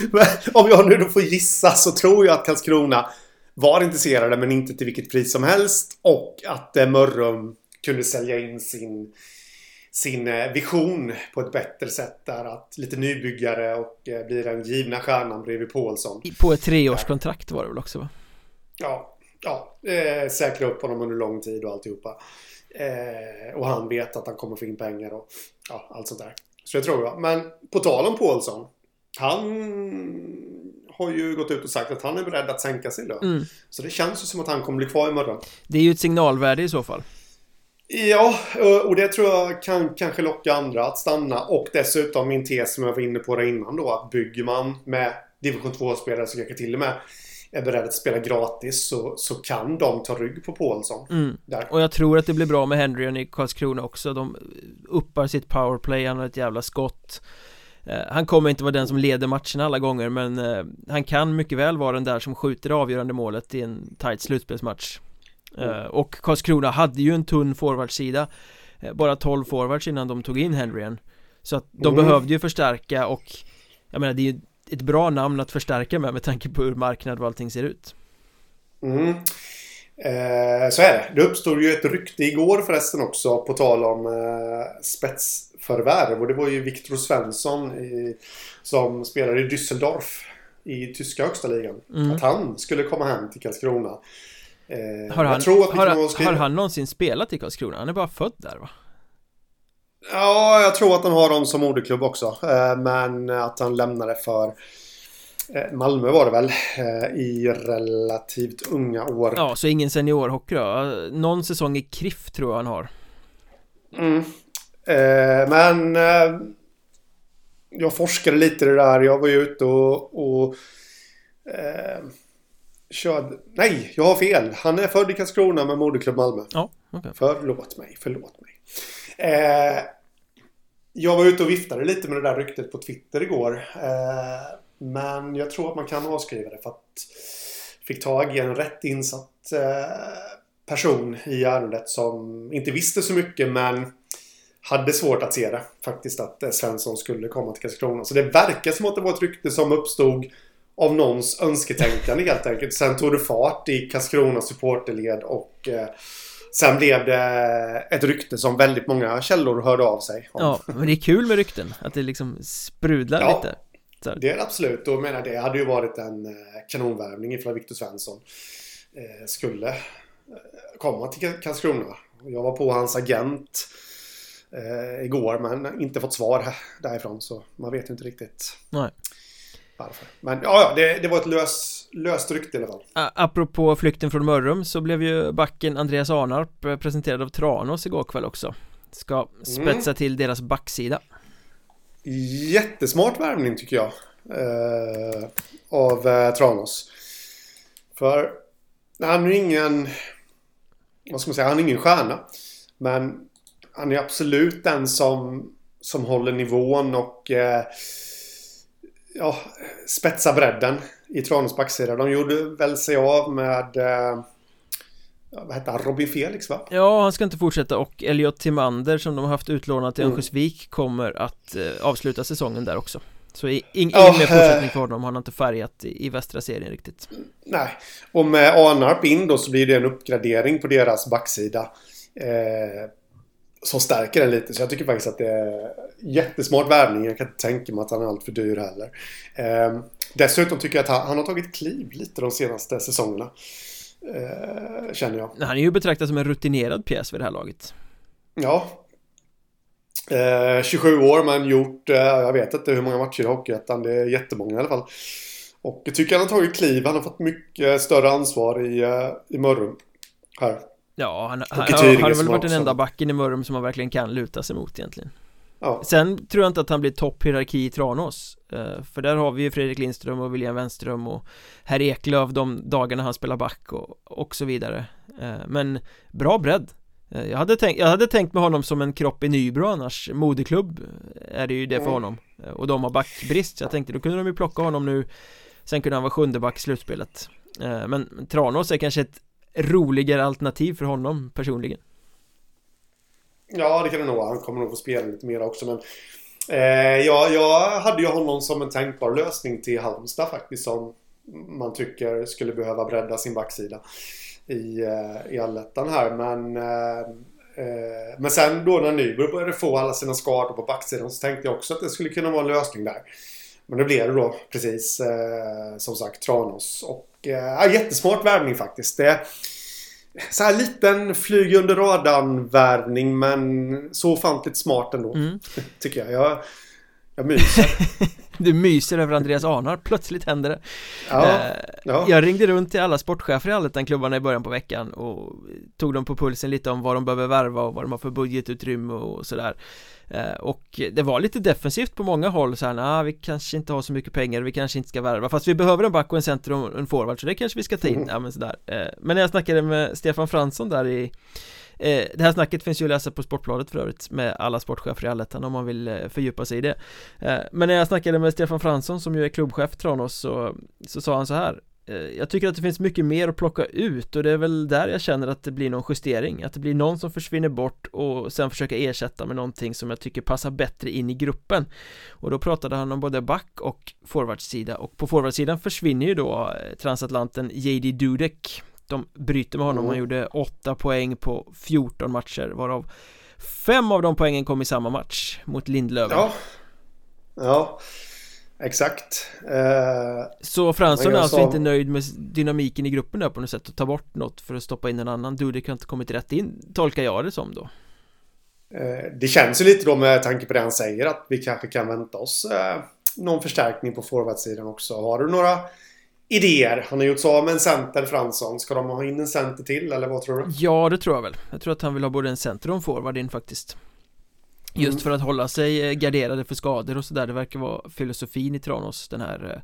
Men Om jag nu då får gissa så tror jag att Karlskrona var intresserade men inte till vilket pris som helst och att eh, Mörrum kunde sälja in sin sin eh, vision på ett bättre sätt där att lite nybyggare och eh, blir den givna stjärnan bredvid Paulsson. På ett treårskontrakt var det väl också va? Ja, ja eh, säkra upp honom under lång tid och alltihopa. Eh, och han vet att han kommer få in pengar och ja, allt sånt där. Så det tror jag. Men på tal om Paulsson. Han har ju gått ut och sagt att han är beredd att sänka sin lön. Mm. Så det känns ju som att han kommer bli kvar imorgon. Det är ju ett signalvärde i så fall Ja, och- det tror jag kan kanske locka andra att stanna. Och dessutom min tes som jag var inne på där innan då. Att bygger man med division 2-spelare som kanske till och med är beredd att spela gratis så, så kan de ta rygg på Paulsson. mm. Och jag tror att det blir bra med Henryen i Karlskrona också De uppar sitt powerplay, han har ett jävla skott Eh, Han kommer inte vara den som leder matcherna alla gånger men eh, han kan mycket väl vara den där som skjuter det avgörande målet i en tight slutspelsmatch Eh, Och Karlskrona hade ju en tunn forwardsida Bara 12 forwards innan de tog in Henryen Så att de Mm. behövde ju förstärka och Jag menar det är ju ett bra namn att förstärka med med tanke på hur marknad och allting ser ut Mm. Eh, så är det. Det uppstod ju ett rykte igår förresten också på tal om eh, spetsförvärv. Och det var ju Viktor Svensson i, som spelar i Düsseldorf i tyska högsta ligan. Mm. Att han skulle komma hem till Karlskrona. Eh, Har han, jag tror att vi har, har han någonsin spelat i Karlskrona? Han är bara född där va? Ja, jag tror att han har dem som moderklubb också. Eh, men att han lämnade för eh, Malmö var det väl eh, i relativt unga år. Ja, så ingen seniorhockey då? Någon säsong i KRIF tror jag han har Mm. Men jag forskade lite i det där. Jag var ju ute och, och körde... Nej, jag har fel. Han är född i Karlskrona med moderklubb Malmö. Ja, okej Förlåt mig, förlåt mig. Eh, jag var ute och viftade lite med det där ryktet på Twitter igår. Eh, men jag tror att man kan avskriva det för att fick tag i en rätt insatt eh, person i ärendet som inte visste så mycket men hade svårt att se det faktiskt att eh, Svensson skulle komma till Karlskrona. Så det verkar som att det var ett rykte som uppstod av någons önsketänkande helt enkelt. Sen tog det fart i Karlskrona supporterled och eh, sen blev det ett rykte som väldigt många källor hörde av sig om. Ja, men det är kul med rykten Att det liksom sprudlar Ja. lite så. Det är det absolut. Och menar, det hade ju varit en eh, kanonvärvning ifrån Victor Svensson. Eh, skulle eh, komma till Ka- Karlskrona. Jag var på hans agent igår men inte fått svar därifrån så man vet inte riktigt Nej. varför. Men ja, ja det, det var ett lös, löst rykte i alla fall. Apropå flykten från Mörrum så blev ju backen Andreas Arnarp eh, presenterad av Tranås igår kväll också Ska spetsa till deras backsida Jättesmart värvning tycker jag. Eh, av eh, Tranås. För han är ingen... Vad ska man säga? Han är ingen stjärna. Men han är absolut den som, som håller nivån och eh, ja, spetsar bredden i Tranås backsida. De gjorde väl sig av med eh, vad hette han? Robin Felix va? Ja, han ska inte fortsätta och Elliot Timander som de har haft utlånat till Mm. Örnsköldsvik kommer att eh, avsluta säsongen där också Så ing, ingen Ja, mer eh. fortsättning för honom, han har inte färgat i, i västra serien riktigt Nej. Och med Arnarp in då så blir det en uppgradering på deras backsida. Eh, som stärker den lite. Så jag tycker faktiskt att det är jättesmart värvning. Jag kan inte tänka mig att han är alltför dyr heller. Eh, dessutom tycker jag att han, han har tagit kliv lite de senaste säsongerna. Eh, känner jag. Han är ju betraktad som en rutinerad pjäs vid det här laget Ja. Eh, 27 år men gjort, eh, jag vet inte hur många matcher i Hockeyettan. Det är jättemånga i alla fall. Och jag tycker han har tagit kliv. Han har fått mycket större ansvar i, eh, i Mörrum. Här. Ja, han, han, han har väl varit den enda backen i Mörrum som man verkligen kan luta sig mot egentligen Ja. Sen tror jag inte att han blir topphierarki i Tranås För där har vi ju Fredrik Lindström och William Wenström och Herr Eklöf de dagarna han spelar back och, och så vidare. Eh, Men bra bredd. Jag hade, tänkt, jag hade tänkt med honom som en kropp i Nybro annars. Moderklubb är det ju det för mm. honom. Och de har backbrist så jag tänkte då kunde de ju plocka honom nu. Sen kunde han vara sjunde back i slutspelet. Men Tranås är kanske ett roligare alternativ för honom personligen. Ja, det kan det nog Han kommer nog få spela lite mer också men eh, ja, jag hade ju honom som en tänkbar lösning till Halmstad faktiskt som man tycker skulle behöva bredda sin backsida i, eh, i allettan här men eh, eh men sen då när Nybro började få alla sina skador på backsidan så tänkte jag också att det skulle kunna vara en lösning där. Men det blev det då precis eh, som sagt Tranås och eh, jättesmart värvning faktiskt. Det, så här liten flyg under radarn värvning men så ofantligt smart ändå. Mm. Tycker jag. Jag, jag myser. du myser över Andreas Arnar, plötsligt händer det. Ja, eh, ja. Jag ringde runt till alla sportchefer i Allettan-klubbarna i början på veckan och tog dem på pulsen lite om vad de behöver värva och vad de har för budgetutrymme och sådär. Eh, och det var lite defensivt på många håll så här, nah, vi kanske inte har så mycket pengar, vi kanske inte ska värva Fast vi behöver en back och en center och en forward så det kanske vi ska ta in, mm. ja men sådär eh, Men när jag snackade med Stefan Fransson där i Eh, det här snacket finns ju att läsa på Sportbladet för övrigt med alla sportchefer i Allettan om man vill eh, fördjupa sig i det. Eh, men när jag snackade med Stefan Fransson som ju är klubbchef i Tranås så, så sa han så här jag tycker att det finns mycket mer att plocka ut och det är väl där jag känner att det blir någon justering. Att det blir någon som försvinner bort och sen försöka ersätta med någonting som jag tycker passar bättre in i gruppen. Och då pratade han om både back och forwardsida och på forwardsidan försvinner ju då transatlanten JD Dudek. De bryter med honom, han gjorde 8 poäng på 14 matcher varav Fem av de poängen kom i samma match mot Lindlöven Ja Ja Exakt. Eh, så Fransson är alltså inte nöjd med dynamiken i gruppen där på något sätt och ta bort något för att stoppa in en annan Dudek har inte kommit rätt in, tolkar jag det som då. Eh, det känns ju lite då med tanke på det han säger att vi kanske kan vänta oss eh, någon förstärkning på forwardsidan också. Har du några idéer? Han har gjort så med en center, Fransson. Ska de ha in en center till eller vad tror du? Ja, det tror jag väl. Jag tror att han vill ha både en center och en forward in faktiskt. Just mm. för att hålla sig eh, garderade för skador och sådär Det verkar vara filosofin i Tranås den här eh,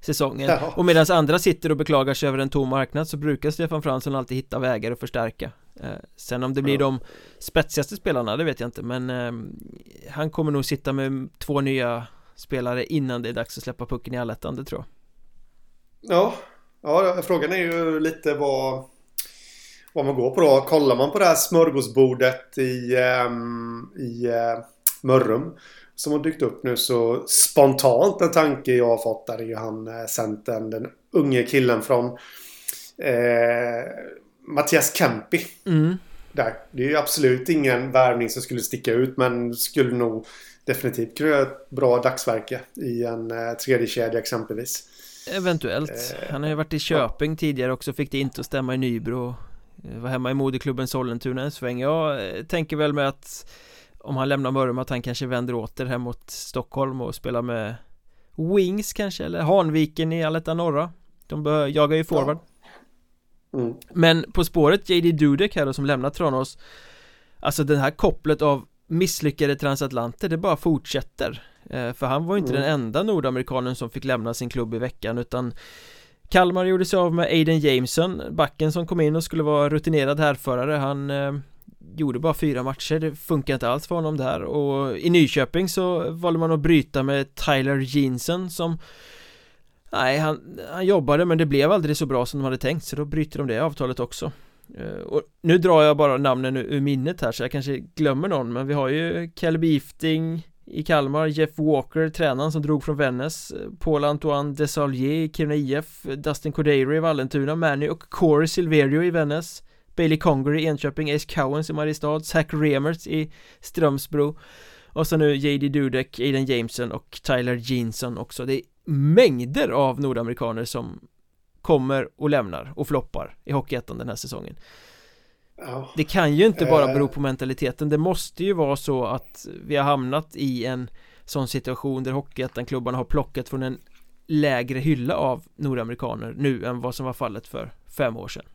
säsongen Jaha. Och medan andra sitter och beklagar sig över en tom marknad så brukar Stefan Fransson alltid hitta vägar att förstärka eh, Sen om det blir de spetsigaste spelarna, det vet jag inte men Han kommer nog sitta med två nya spelare innan det är dags att släppa pucken i allettan, det tror jag Ja, ja frågan är ju lite vad vad man går på då. Kollar man på det här smörgåsbordet i, um, i uh, Mörrum som har dykt upp nu så spontant en tanke jag har fått där är ju han uh, centern, den unge killen från uh, Mattias Kempi. Mm. Där. Det är ju absolut ingen värvning som skulle sticka ut men skulle nog definitivt kunna göra ett bra dagsverke i en uh, tredje kedja exempelvis. Eventuellt. Han har ju varit i Köping ja. tidigare också, fick det inte att stämma i Nybro Eh, var hemma i moderklubben Sollentuna en sväng Jag eh, tänker väl med att Om han lämnar Mörrum att han kanske vänder åter hem mot Stockholm och spelar med Wings kanske eller Hanviken i Aletta Norra De jagar ju forward ja. mm. Men på spåret JD Dudek här då som lämnar Tranås Alltså det här kopplet av misslyckade transatlanter det bara fortsätter eh, För han var ju inte mm. den enda nordamerikanen som fick lämna sin klubb i veckan utan Kalmar gjorde sig av med Aiden Jameson Backen som kom in och skulle vara rutinerad härförare. Han eh, Gjorde bara fyra matcher, det funkar inte alls för honom där. Och i Nyköping så valde man att bryta med Tyler Jeanson som Nej, han, han jobbade men det blev aldrig så bra som de hade tänkt så då bryter de det avtalet också. Uh, Och nu drar jag bara namnen ur minnet här så jag kanske glömmer någon men vi har ju Kelly Beefting i Kalmar, Jeff Walker, tränaren som drog från Vännäs Paul-Antoine Desalier i Kiruna IF Dustin Cordeiro i Vallentuna, Manny och Corey Silverio i Vännäs Bailey Conger i Enköping, Ace Cowens i Mariestad, Zach Remertz i Strömsbro och så nu JD Dudek, Aiden Jameson och Tyler Jeanson också. Det är mängder av nordamerikaner som kommer och lämnar och floppar i Hockeyettan den här säsongen det kan ju inte bara bero på mentaliteten Det måste ju vara så att vi har hamnat i en sån situation där Hockeyettan-klubbarna har plockat från en lägre hylla av nordamerikaner nu än vad som var fallet för fem år sedan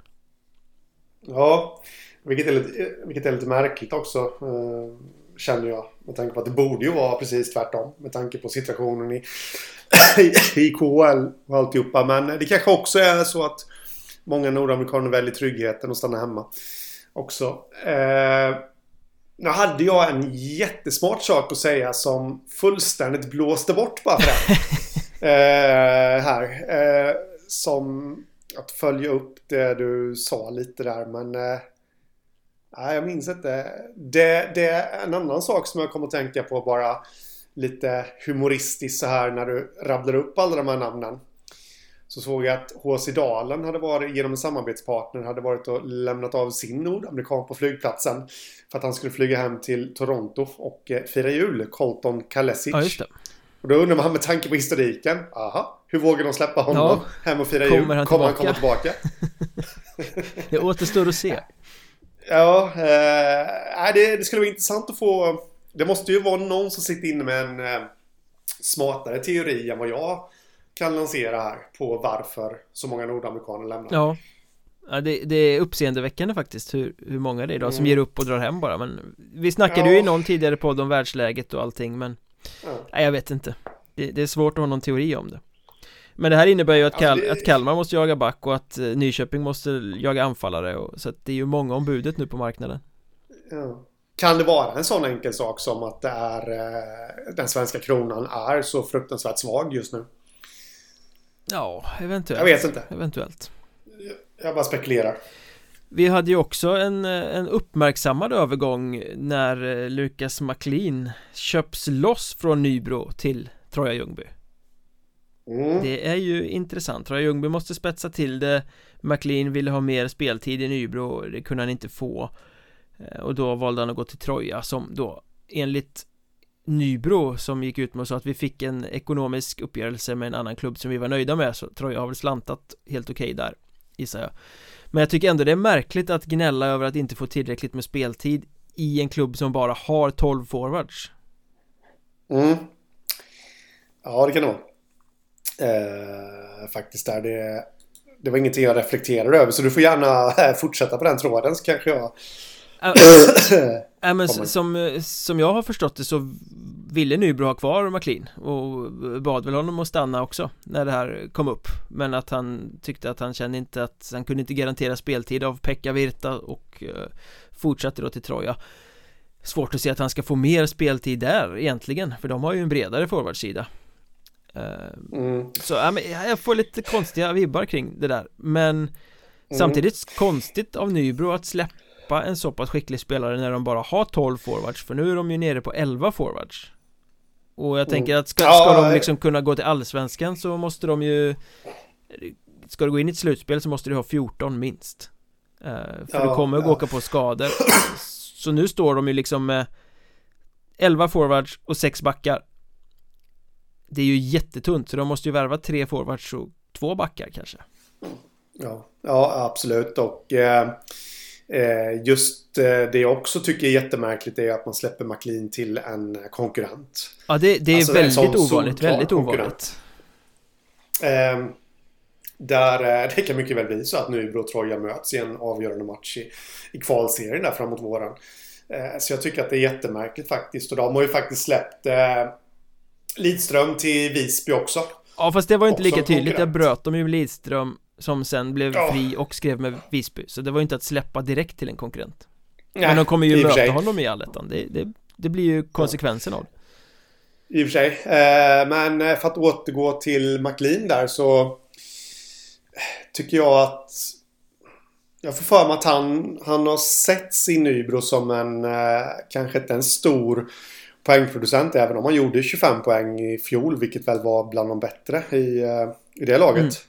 Ja, vilket är lite, vilket är lite märkligt också eh, Känner jag. Med tanke på att det borde ju vara precis tvärtom. Med tanke på situationen i, i KHL och alltihopa. Men det kanske också är så att många nordamerikaner väljer tryggheten och stannar hemma. Också. Eh, nu hade jag en jättesmart sak att säga som fullständigt blåste bort bara för det. eh, här. Eh, som att följa upp det du sa lite där men... Eh, nej, jag minns inte. Det, det är en annan sak som jag kommer att tänka på bara lite humoristiskt så här när du rabblar upp alla de här namnen. Så såg jag att HC Dalen hade varit, genom en samarbetspartner, hade varit och lämnat av sin nordamerikan på flygplatsen. För att han skulle flyga hem till Toronto och eh, fira jul, Colton Kalesic. Ja, just det. Och då undrar man med tanke på historiken, aha, hur vågar de släppa honom Ja. hem och fira Kommer jul? han Kommer han komma tillbaka? Det återstår att se Ja, eh, det, det skulle vara intressant att få... Det måste ju vara någon som sitter inne med en eh, smartare teori än vad jag kan lansera här på varför så många nordamerikaner lämnar. Ja Ja, det, det är uppseendeväckande faktiskt hur, hur många det är idag som Mm. ger upp och drar hem bara men Vi snackade ju Ja. i någon tidigare podd om världsläget och allting men Ja. Nej jag vet inte det, det är svårt att ha någon teori om det Men det här innebär ju att, Alltså, Kal det- att Kalmar måste jaga back och att eh, Nyköping måste jaga anfallare och, Så att det är ju många om budet nu på marknaden Ja. Kan det vara en sån enkel sak som att det är, eh, den svenska kronan är så fruktansvärt svag just nu? Ja, eventuellt. Jag vet inte. Eventuellt. Jag bara spekulerar. Vi hade ju också en, en uppmärksammad övergång när eh, Lukas McLean köps loss från Nybro till Troja Ljungby. Mm. Det är ju intressant, Troja Ljungby måste spetsa till det. McLean ville ha mer speltid i Nybro, det kunde han inte få. Eh, Och då valde han att gå till Troja som då enligt Nybro som gick ut med och sa att vi fick en ekonomisk uppgörelse med en annan klubb som vi var nöjda med så Troja har väl slantat helt okej där gissar jag Men jag tycker ändå det är märkligt att gnälla över att inte få tillräckligt med speltid i en klubb som bara har 12 forwards Mm. Ja, det kan det vara. Eh, faktiskt där. Det, det var ingenting jag reflekterade över. Så du får gärna eh, fortsätta på den tråden så kanske jag... Äh, äh, men Kommer. s- som, som jag har förstått det så ville Nybro ha kvar McLean och bad väl honom att stanna också när det här kom upp. Men att han tyckte att han kände inte att han kunde inte garantera speltid av Pekka Virta och eh, fortsatte då till Troja. Svårt att se att han ska få mer speltid där egentligen för de har ju en bredare forwardsida. Eh, Mm. Så ja, men jag får lite konstiga vibbar kring det där. Men Samtidigt konstigt av Nybro att släppa en så pass skicklig spelare när de bara har 12 forwards För nu är de ju nere på 11 forwards. Och jag tänker att ska, ska de nej. liksom kunna gå till allsvenskan så måste de ju Ska du gå in i ett slutspel så måste du ha 14 minst. Eh, För du kommer att åka på skador. Så nu står de ju liksom med 11 forwards och 6 backar. Det är ju jättetunt så de måste ju värva tre forwards och två backar kanske. Ja, ja absolut. Och eh, eh, just eh, det jag också tycker är jättemärkligt är att man släpper McLean till en konkurrent. Ja det, det är Alltså, väldigt sån ovanligt, väldigt konkurrent. ovanligt Eh, där eh, det kan mycket väl bli så att Nybro och Troja möts i en avgörande match i, i kvalserien där framåt våren. Eh, så jag tycker att det är jättemärkligt faktiskt. Och de har ju faktiskt släppt eh, Lidström till Visby också. Ja fast det var ju inte lika tydligt, där konkurrent. bröt de ju Lidström som sen blev Ja. fri och skrev med Visby Så det var ju inte att släppa direkt till en konkurrent Nej, Men de kommer ju möta sig. honom i allettan det, det, det blir ju konsekvensen av det I och för sig. Eh, men eh, för att återgå till McLean där så eh, tycker jag att jag får för mig att han, han har setts i Nybro som en eh, kanske inte en stor poängproducent även om han gjorde 25 poäng i fjol vilket väl var bland de bättre i, eh, i det laget.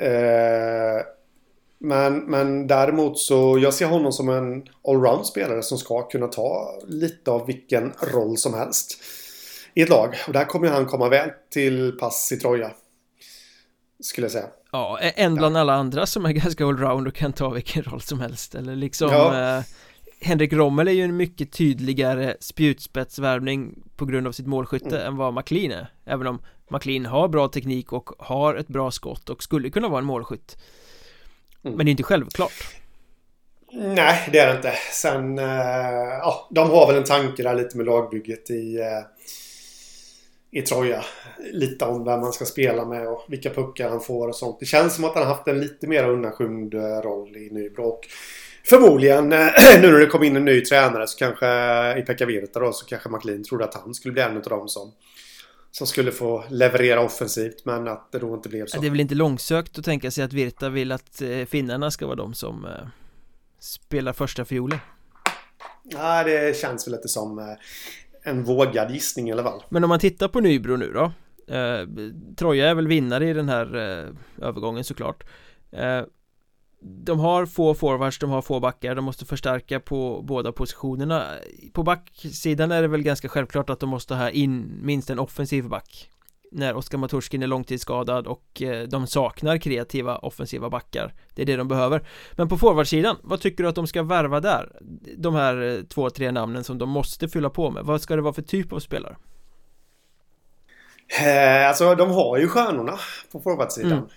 Eh, men, men däremot så jag ser honom som en allround spelare som ska kunna ta lite av vilken roll som helst i ett lag. Och där kommer han komma väl till pass i Troja. Skulle jag säga. Ja, en bland alla andra som är ganska allround och kan ta vilken roll som helst Eller liksom Ja. eh, Henrik Rommel är ju en mycket tydligare spjutspetsvärvning på grund av sitt målskytte Mm. än vad McLean är Även om McLean har bra teknik och har ett bra skott och skulle kunna vara en målskytt Mm. Men det är inte självklart Nej, det är det inte. Sen, eh, ja, de har väl en tanke där lite med lagbygget i, eh, i Troja. Lite om vem man ska spela med och vilka puckar han får och sånt. Det känns som att han har haft en lite mer undanskymd roll i Nybro. Och förmodligen, nu när det kom in en ny tränare så kanske i Pekka Virta då, så kanske McLean trodde att han skulle bli en av dem som som skulle få leverera offensivt men att det då inte blev så. Det är väl inte långsökt att tänka sig att Virta vill att finnarna ska vara de som spelar första fiolen? Nej, det känns väl lite som eh, en vågad gissning i alla fall. Men om man tittar på Nybro nu då eh, Troja är väl vinnare i den här eh, övergången såklart eh, De har få forwards, de har få backar, de måste förstärka på båda positionerna På backsidan är det väl ganska självklart att de måste ha in minst en offensiv back när Oskar Maturskin är långtidsskadad och eh, de saknar kreativa offensiva backar Det är det de behöver Men på forwardsidan, vad tycker du att de ska värva där? De här eh, två, tre namnen som de måste fylla på med Vad ska det vara för typ av spelare? Eh, alltså de har ju stjärnorna på forwardsidan mm.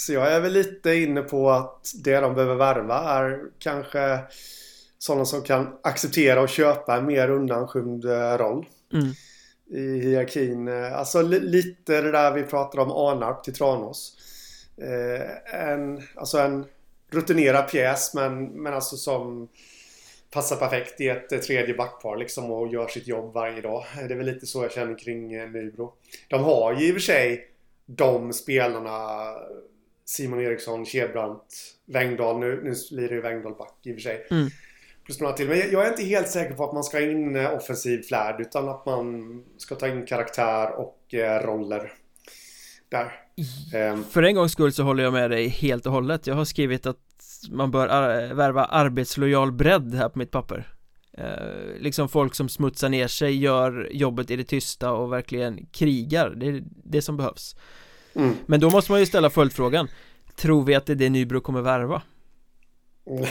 Så jag är väl lite inne på att det de behöver värva är kanske sådana som kan acceptera och köpa en mer undanskymd roll. Mm i hierarkin. Eh, alltså lite det där vi pratade om Arnarp till Tranås. Eh, en, alltså en rutinerad pjäs men, men alltså som passar perfekt i ett eh, tredje backpar liksom och gör sitt jobb varje dag. Det är väl lite så jag känner kring Nybro. De har ju i och för sig de spelarna Simon Eriksson, Kedbrant, Wengdahl. Nu, nu lirar ju Wengdahl back i och för sig. Mm plus några till. Men jag är inte helt säker på att man ska in eh, offensiv flärd utan att man ska ta in karaktär och eh, roller. Där. Ehm. För en gångs skull så håller jag med dig helt och hållet. Jag har skrivit att man bör ar värva arbetslojal bredd här på mitt papper. Eh, liksom folk som smutsar ner sig, gör jobbet i det tysta och verkligen krigar. Det är det som behövs. Mm. Men då måste man ju ställa följdfrågan. Tror vi att det är det Nybro kommer värva?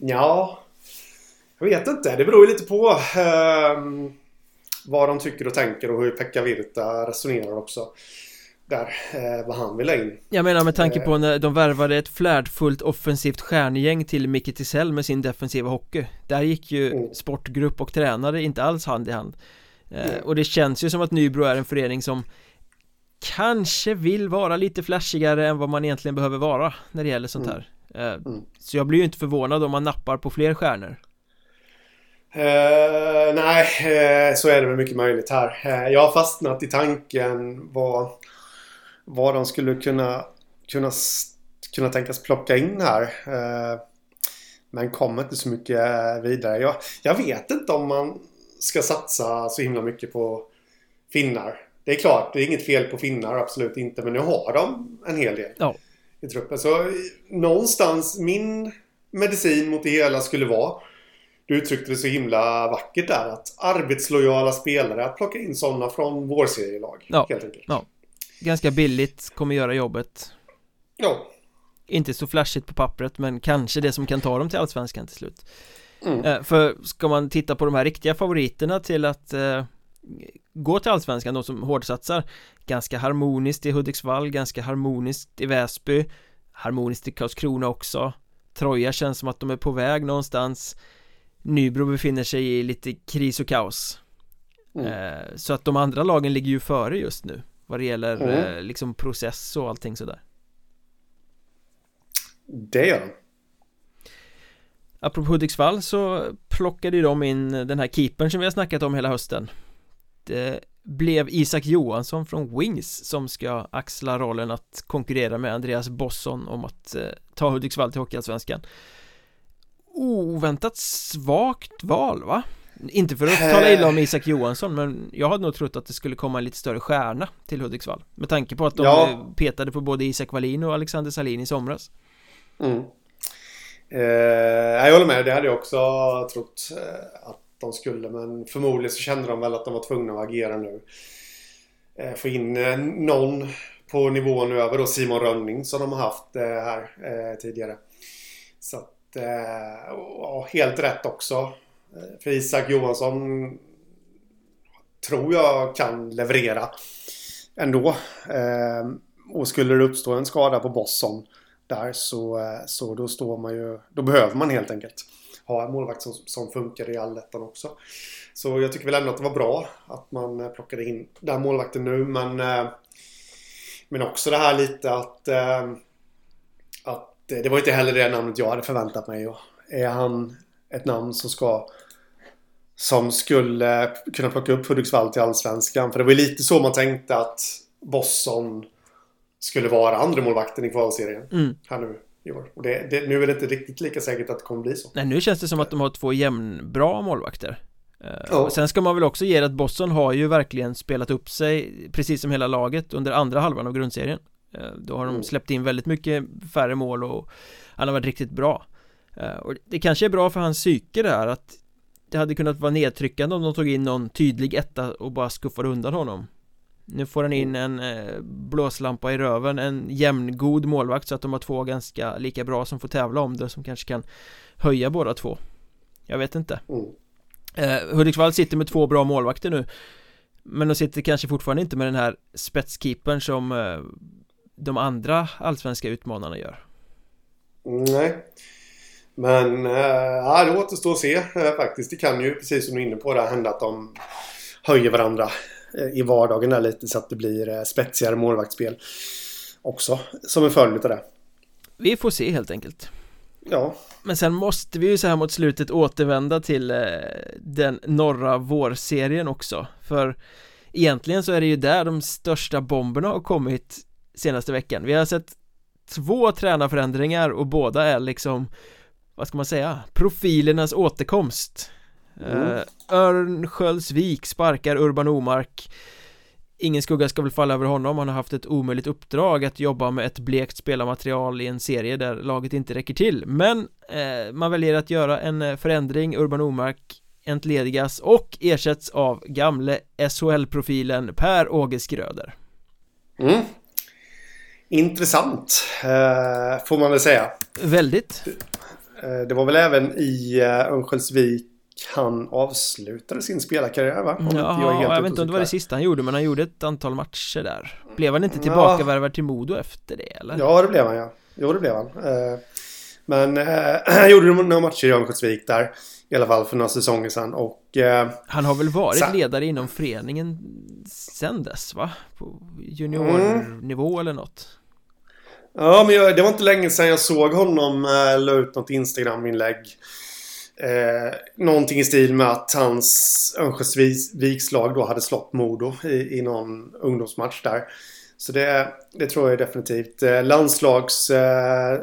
Ja, jag vet inte. Det beror ju lite på eh, vad de tycker och tänker och hur Pekka Virta resonerar också. Där, eh, vad han vill ha in. Jag menar med tanke på när de värvade ett flärdfullt offensivt stjärngäng till Micke Tisell med sin defensiva hockey. Där gick ju mm. sportgrupp och tränare inte alls hand i hand. Eh, mm. Och det känns ju som att Nybro är en förening som kanske vill vara lite flashigare än vad man egentligen behöver vara när det gäller sånt mm. här. Eh, mm. Så jag blir ju inte förvånad om man nappar på fler stjärnor. Uh, nej, uh, så är det väl mycket möjligt här. Uh, jag har fastnat i tanken vad, vad de skulle kunna, kunna, kunna tänkas plocka in här. men kommer inte så mycket vidare. Jag, jag vet inte om man ska satsa så himla mycket på finnar. Det är klart, det är inget fel på finnar, absolut inte. Men nu har de en hel del. Ja i truppen. Så någonstans, min medicin mot det hela skulle vara du uttryckte det så himla vackert där att arbetslojala spelare, att plocka in sådana från vår serielag ja, helt enkelt. Ja. Ganska billigt, kommer göra jobbet. Ja. Inte så flashigt på pappret, men kanske det som kan ta dem till Allsvenskan till slut. Mm. Eh, för ska man titta på de här riktiga favoriterna till att eh, gå till Allsvenskan, de som hårdsatsar Ganska harmoniskt i Hudiksvall, ganska harmoniskt i Väsby Harmoniskt i Karlskrona också. Troja känns som att de är på väg någonstans. Nybro befinner sig i lite kris och kaos. Mm. eh, Så att de andra lagen ligger ju före just nu Vad det gäller mm. eh, liksom process och allting sådär. Det gör de. Apropå Hudiksvall så plockade de in den här keepern som vi har snackat om hela hösten blev Isak Johansson från Wings som ska axla rollen att konkurrera med Andreas Bosson om att eh, ta Hudiksvall till Hockeyallsvenskan Oväntat svagt val va? Inte för att tala illa om Isak Johansson men jag hade nog trott att det skulle komma en lite större stjärna till Hudiksvall Med tanke på att de ja. petade på både Isak Wallin och Alexander Salin i somras mm. eh, Jag håller med, det hade jag också trott eh, att de skulle. Men förmodligen så kände de väl att de var tvungna att agera nu. Eh, få in eh, någon på nivån över då Simon Rönning som de har haft eh, här tidigare. Så att, ja, helt rätt också. För Isak Johansson tror jag kan leverera ändå. Och skulle det uppstå en skada på Bosson där så, så då står man ju... Då behöver man helt enkelt ha en målvakt som, som funkar i allettan också. Så jag tycker väl ändå att det var bra att man eh, plockade in den målvakten nu men men också det här lite att att det var inte heller det namnet jag hade förväntat mig. Är han ett namn som ska som skulle kunna plocka upp Hudiksvall till Allsvenskan? För det var ju lite så man tänkte att Bosson skulle vara andra målvakten i kvalserien. Mm. Här nu i år. Och det, det, nu är det inte riktigt lika säkert att det kommer bli så. Nej, nu känns det som att de har två jämnbra målvakter. Uh, och sen ska man väl också ge att Boston har ju verkligen spelat upp sig Precis som hela laget under andra halvan av grundserien uh, Då har de mm. släppt in väldigt mycket färre mål och Han har varit riktigt bra uh, Och det kanske är bra för hans psyke det här att Det hade kunnat vara nedtryckande om de tog in någon tydlig etta och bara skuffade undan honom nu får han in en eh, blåslampa i röven, en jämngod målvakt så att de har två ganska lika bra som får tävla om det som kanske kan höja båda två. Jag vet inte. Mm. eh, Hudiksvall sitter med två bra målvakter nu. Men de sitter kanske fortfarande inte med den här spetskeepern som eh, de andra allsvenska utmanarna gör. Nej. Men, äh, ja det återstår att se äh, faktiskt. Det kan ju, precis som du är inne på, det hända att de höjer varandra i vardagen där lite så att det blir eh, spetsigare målvaktsspel också som en följd av det. Vi får se helt enkelt. Ja. Men sen måste vi ju så här mot slutet återvända till eh, den norra vårserien också för egentligen så är det ju där de största bomberna har kommit senaste veckan. Vi har sett två tränarförändringar och båda är liksom vad ska man säga, profilernas återkomst Mm. Uh, Örnsköldsvik sparkar Urban Omark. Ingen skugga ska väl falla över honom, han har haft ett omöjligt uppdrag att jobba med ett blekt spelarmaterial i en serie där laget inte räcker till. Men eh, man väljer att göra en eh, förändring, Urban Omark entledigas och ersätts av gamle SHL-profilen Per-Åge Skröder. Mm. Intressant, eh, får man väl säga. Väldigt. Det var väl även i Örnsköldsvik han avslutade sin spelarkarriär va? Om ja, jag, jag vet inte om det var det sista han gjorde men han gjorde ett antal matcher där Blev han inte tillbakavärvad till Modo efter det eller? Ja det blev han ja Jo det blev han eh, Men eh, han gjorde några matcher i Örnsköldsvik där I alla fall för några säsonger sedan och eh, Han har väl varit sen... ledare inom föreningen sen dess va? På juniornivå mm. eller något Ja men jag, det var inte länge sedan jag såg honom äh, la ut något Instagram-inlägg Eh, någonting i stil med att hans Örnsköldsviks lag då hade slått Modo i, i någon ungdomsmatch där. Så det, det tror jag definitivt. Eh, landslags... Eh,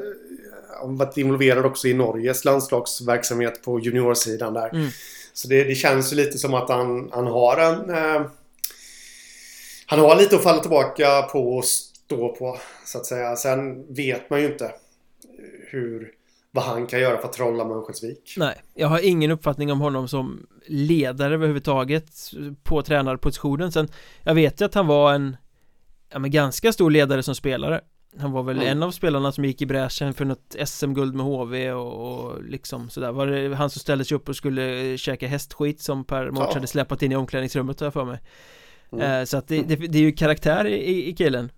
varit involverad också i Norges landslagsverksamhet på juniorsidan där. Mm. Så det, det, känns ju lite som att han, han har en... Eh, han har lite att falla tillbaka på och stå på, så att säga. Sen vet man ju inte hur vad han kan göra för att trolla med Örnsköldsvik. Nej, jag har ingen uppfattning om honom som ledare överhuvudtaget på tränarpositionen. Sen, jag vet ju att han var en ja, men ganska stor ledare som spelare. Han var väl mm. en av spelarna som gick i bräschen för något SM-guld med HV och, och liksom sådär Var det han som ställde sig upp och skulle käka hästskit som Per Mårts ja. hade släpat in i omklädningsrummet har jag för mig mm. eh, Så att det, det, det, är ju karaktär i, i killen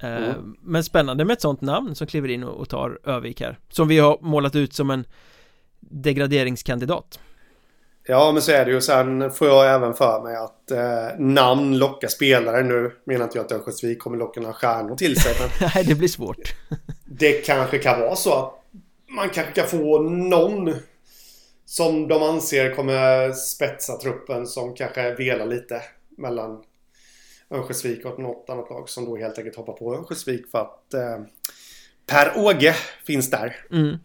Mm. Men spännande med ett sånt namn som kliver in och tar Övik här Som vi har målat ut som en degraderingskandidat Ja men så är det ju. Sen får jag även för mig att eh, namn lockar spelare. Nu menar inte jag att Örnsköldsvik kommer locka några stjärnor till sig. Men Nej det blir svårt. det kanske kan vara så att man kanske kan få någon som de anser kommer spetsa truppen som kanske velar lite mellan Örnsköldsvik och något annat lag som då helt enkelt hoppar på Örnsköldsvik för att eh, Per-Åge finns där. Mm.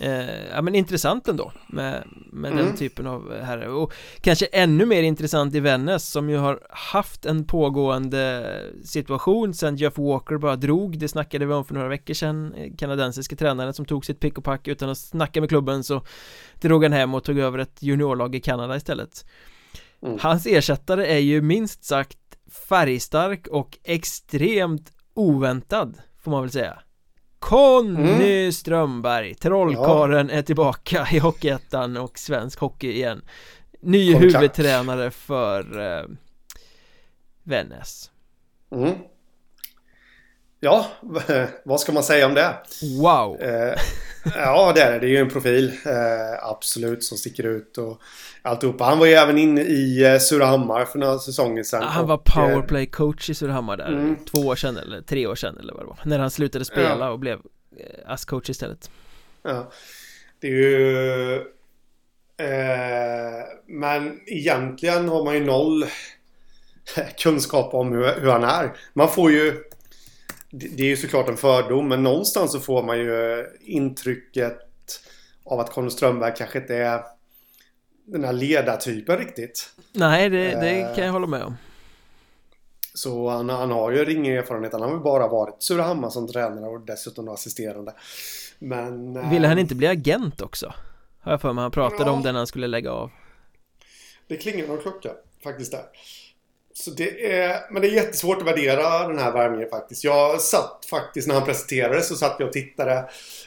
Eh, ja men intressant ändå med, med mm. den typen av herre och kanske ännu mer intressant i Vännäs som ju har haft en pågående situation sen Jeff Walker bara drog det snackade vi om för några veckor sedan kanadensiska tränaren som tog sitt pick och pack utan att snacka med klubben så drog han hem och tog över ett juniorlag i Kanada istället mm. Hans ersättare är ju minst sagt färgstark och extremt oväntad Får man väl säga Conny mm. Strömberg, trollkaren ja. är tillbaka i Hockeyettan och svensk hockey igen Ny Kontrakt. huvudtränare för eh, Vännäs mm. Ja, vad ska man säga om det? Wow! Eh, ja, det är det. Det är ju en profil. Eh, absolut, som sticker ut och alltihopa. Han var ju även inne i eh, Surahammar för några säsonger sedan. Han var och, eh, powerplay-coach i Surahammar där Mm. Två år sedan eller tre år sedan eller vad det var När han slutade spela Ja. och blev eh, ASS-coach istället Ja. Det är ju... Eh, men egentligen har man ju noll kunskap om hur, hur han är. Man får ju... Det är ju såklart en fördom, men någonstans så får man ju intrycket av att Conny Strömberg kanske inte är den här ledartypen riktigt. Nej, det, det Eh. kan jag hålla med om Så han, han har ju ingen erfarenhet. Han har väl bara varit Surahammar som tränare och dessutom assisterande. Men... eh, Ville han inte bli agent också? Har jag för mig, han pratade Ja. om det när han skulle lägga av Det klingar någon klocka faktiskt där. Så det är, men det är jättesvårt att värdera den här värmningen faktiskt. Jag satt faktiskt när han presenterades så satt jag och tittade.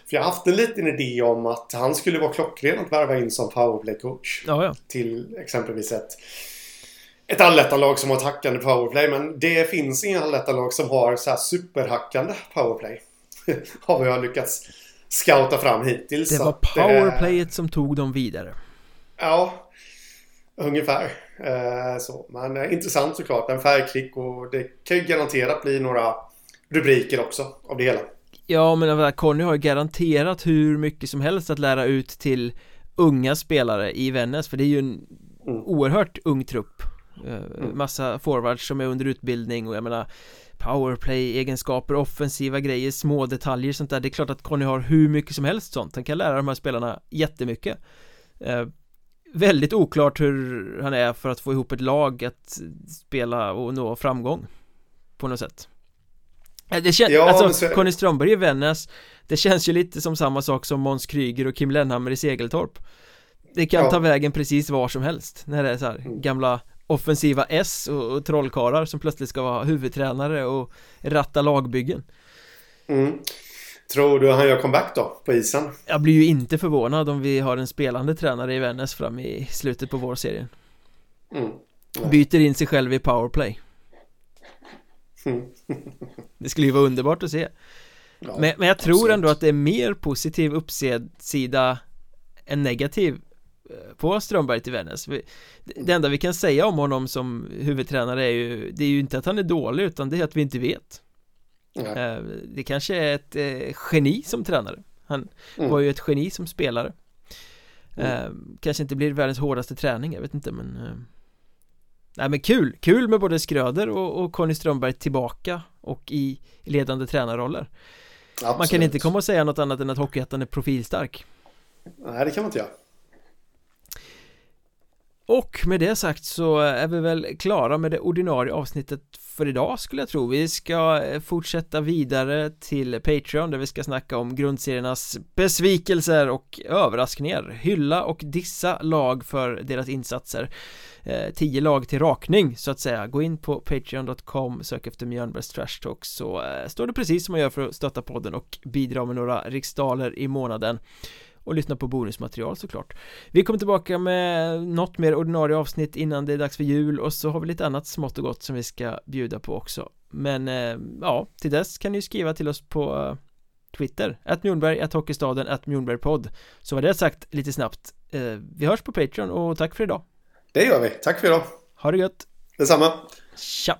För jag har haft en liten idé om att han skulle vara klockren att värva in som powerplay-coach. Ja, ja Till exempelvis ett, ett allettanlag som har ett hackande powerplay. Men det finns inga allettanlag som har så här superhackande powerplay. har vi lyckats scouta fram hittills. Det Så var att, eh, powerplayet som tog dem vidare Ja, ungefär. Eh, så. Men eh, intressant såklart. En färgklick och det kan ju garanterat bli några rubriker också av det hela. Ja, men Conny har ju garanterat hur mycket som helst att lära ut till unga spelare i Vännäs För det är ju en Mm. oerhört ung trupp Eh, Massa forwards som är under utbildning och jag menar Powerplay, egenskaper, offensiva grejer, små detaljer sånt där Det är klart att Conny har hur mycket som helst sånt Han kan lära de här spelarna jättemycket Väldigt oklart hur han är för att få ihop ett lag att spela och nå framgång På något sätt Eh, Det känns, Ja, alltså så- Conny Strömberg i Vännäs Det känns ju lite som samma sak som Måns Kryger och Kim Lennhammer i Segeltorp Det kan Ja. ta vägen precis var som helst När det är så här Mm. gamla offensiva S och, och trollkarlar som plötsligt ska vara huvudtränare och ratta lagbyggen Mm. Tror du han gör comeback då på isen? Jag blir ju inte förvånad om vi har en spelande tränare i Vännäs fram i slutet på vårserien Mm. Nej. Byter in sig själv i powerplay Mm. Det skulle ju vara underbart att se Ja, men, men jag tror absolut. ändå att det är mer positiv uppsida än negativ eh, på Strömberg till Vännäs det enda vi kan säga om honom som huvudtränare är ju Det är ju inte att han är dålig utan det är att vi inte vet Nej. Eh, Det kanske är ett eh, geni som tränare Han Mm. var ju ett geni som spelare Mm. Eh, Kanske inte blir världens hårdaste träning, jag vet inte men Nej men kul, kul med både Skröder och, och Conny Strömberg tillbaka och i ledande tränarroller Man kan Absolut. inte komma och säga något annat än att Hockeyettan är profilstark Nej, det kan man inte göra. Och med det sagt så är vi väl klara med det ordinarie avsnittet för idag skulle jag tro. Vi ska eh, fortsätta vidare till Patreon där vi ska snacka om grundseriernas besvikelser och överraskningar. Hylla och dissa lag för deras insatser. Eh, Tio lag till rakning så att säga. Gå in på patreon.com, sök efter Mjölnbergs Trash Talk så eh, står det precis som man gör för att stötta podden och bidra med några riksdaler i månaden och lyssna på bonusmaterial såklart Vi kommer tillbaka med något mer ordinarie avsnitt innan det är dags för jul och så har vi lite annat smått och gott som vi ska bjuda på också Men eh, ja, till dess kan ni skriva till oss på eh, Twitter, att Mjornberg, att Hockeystaden, att Mjornbergpodd Så var det sagt lite snabbt eh, Vi hörs på Patreon och tack för idag Det gör vi. Tack för idag. Ha det gött, Detsamma. tja!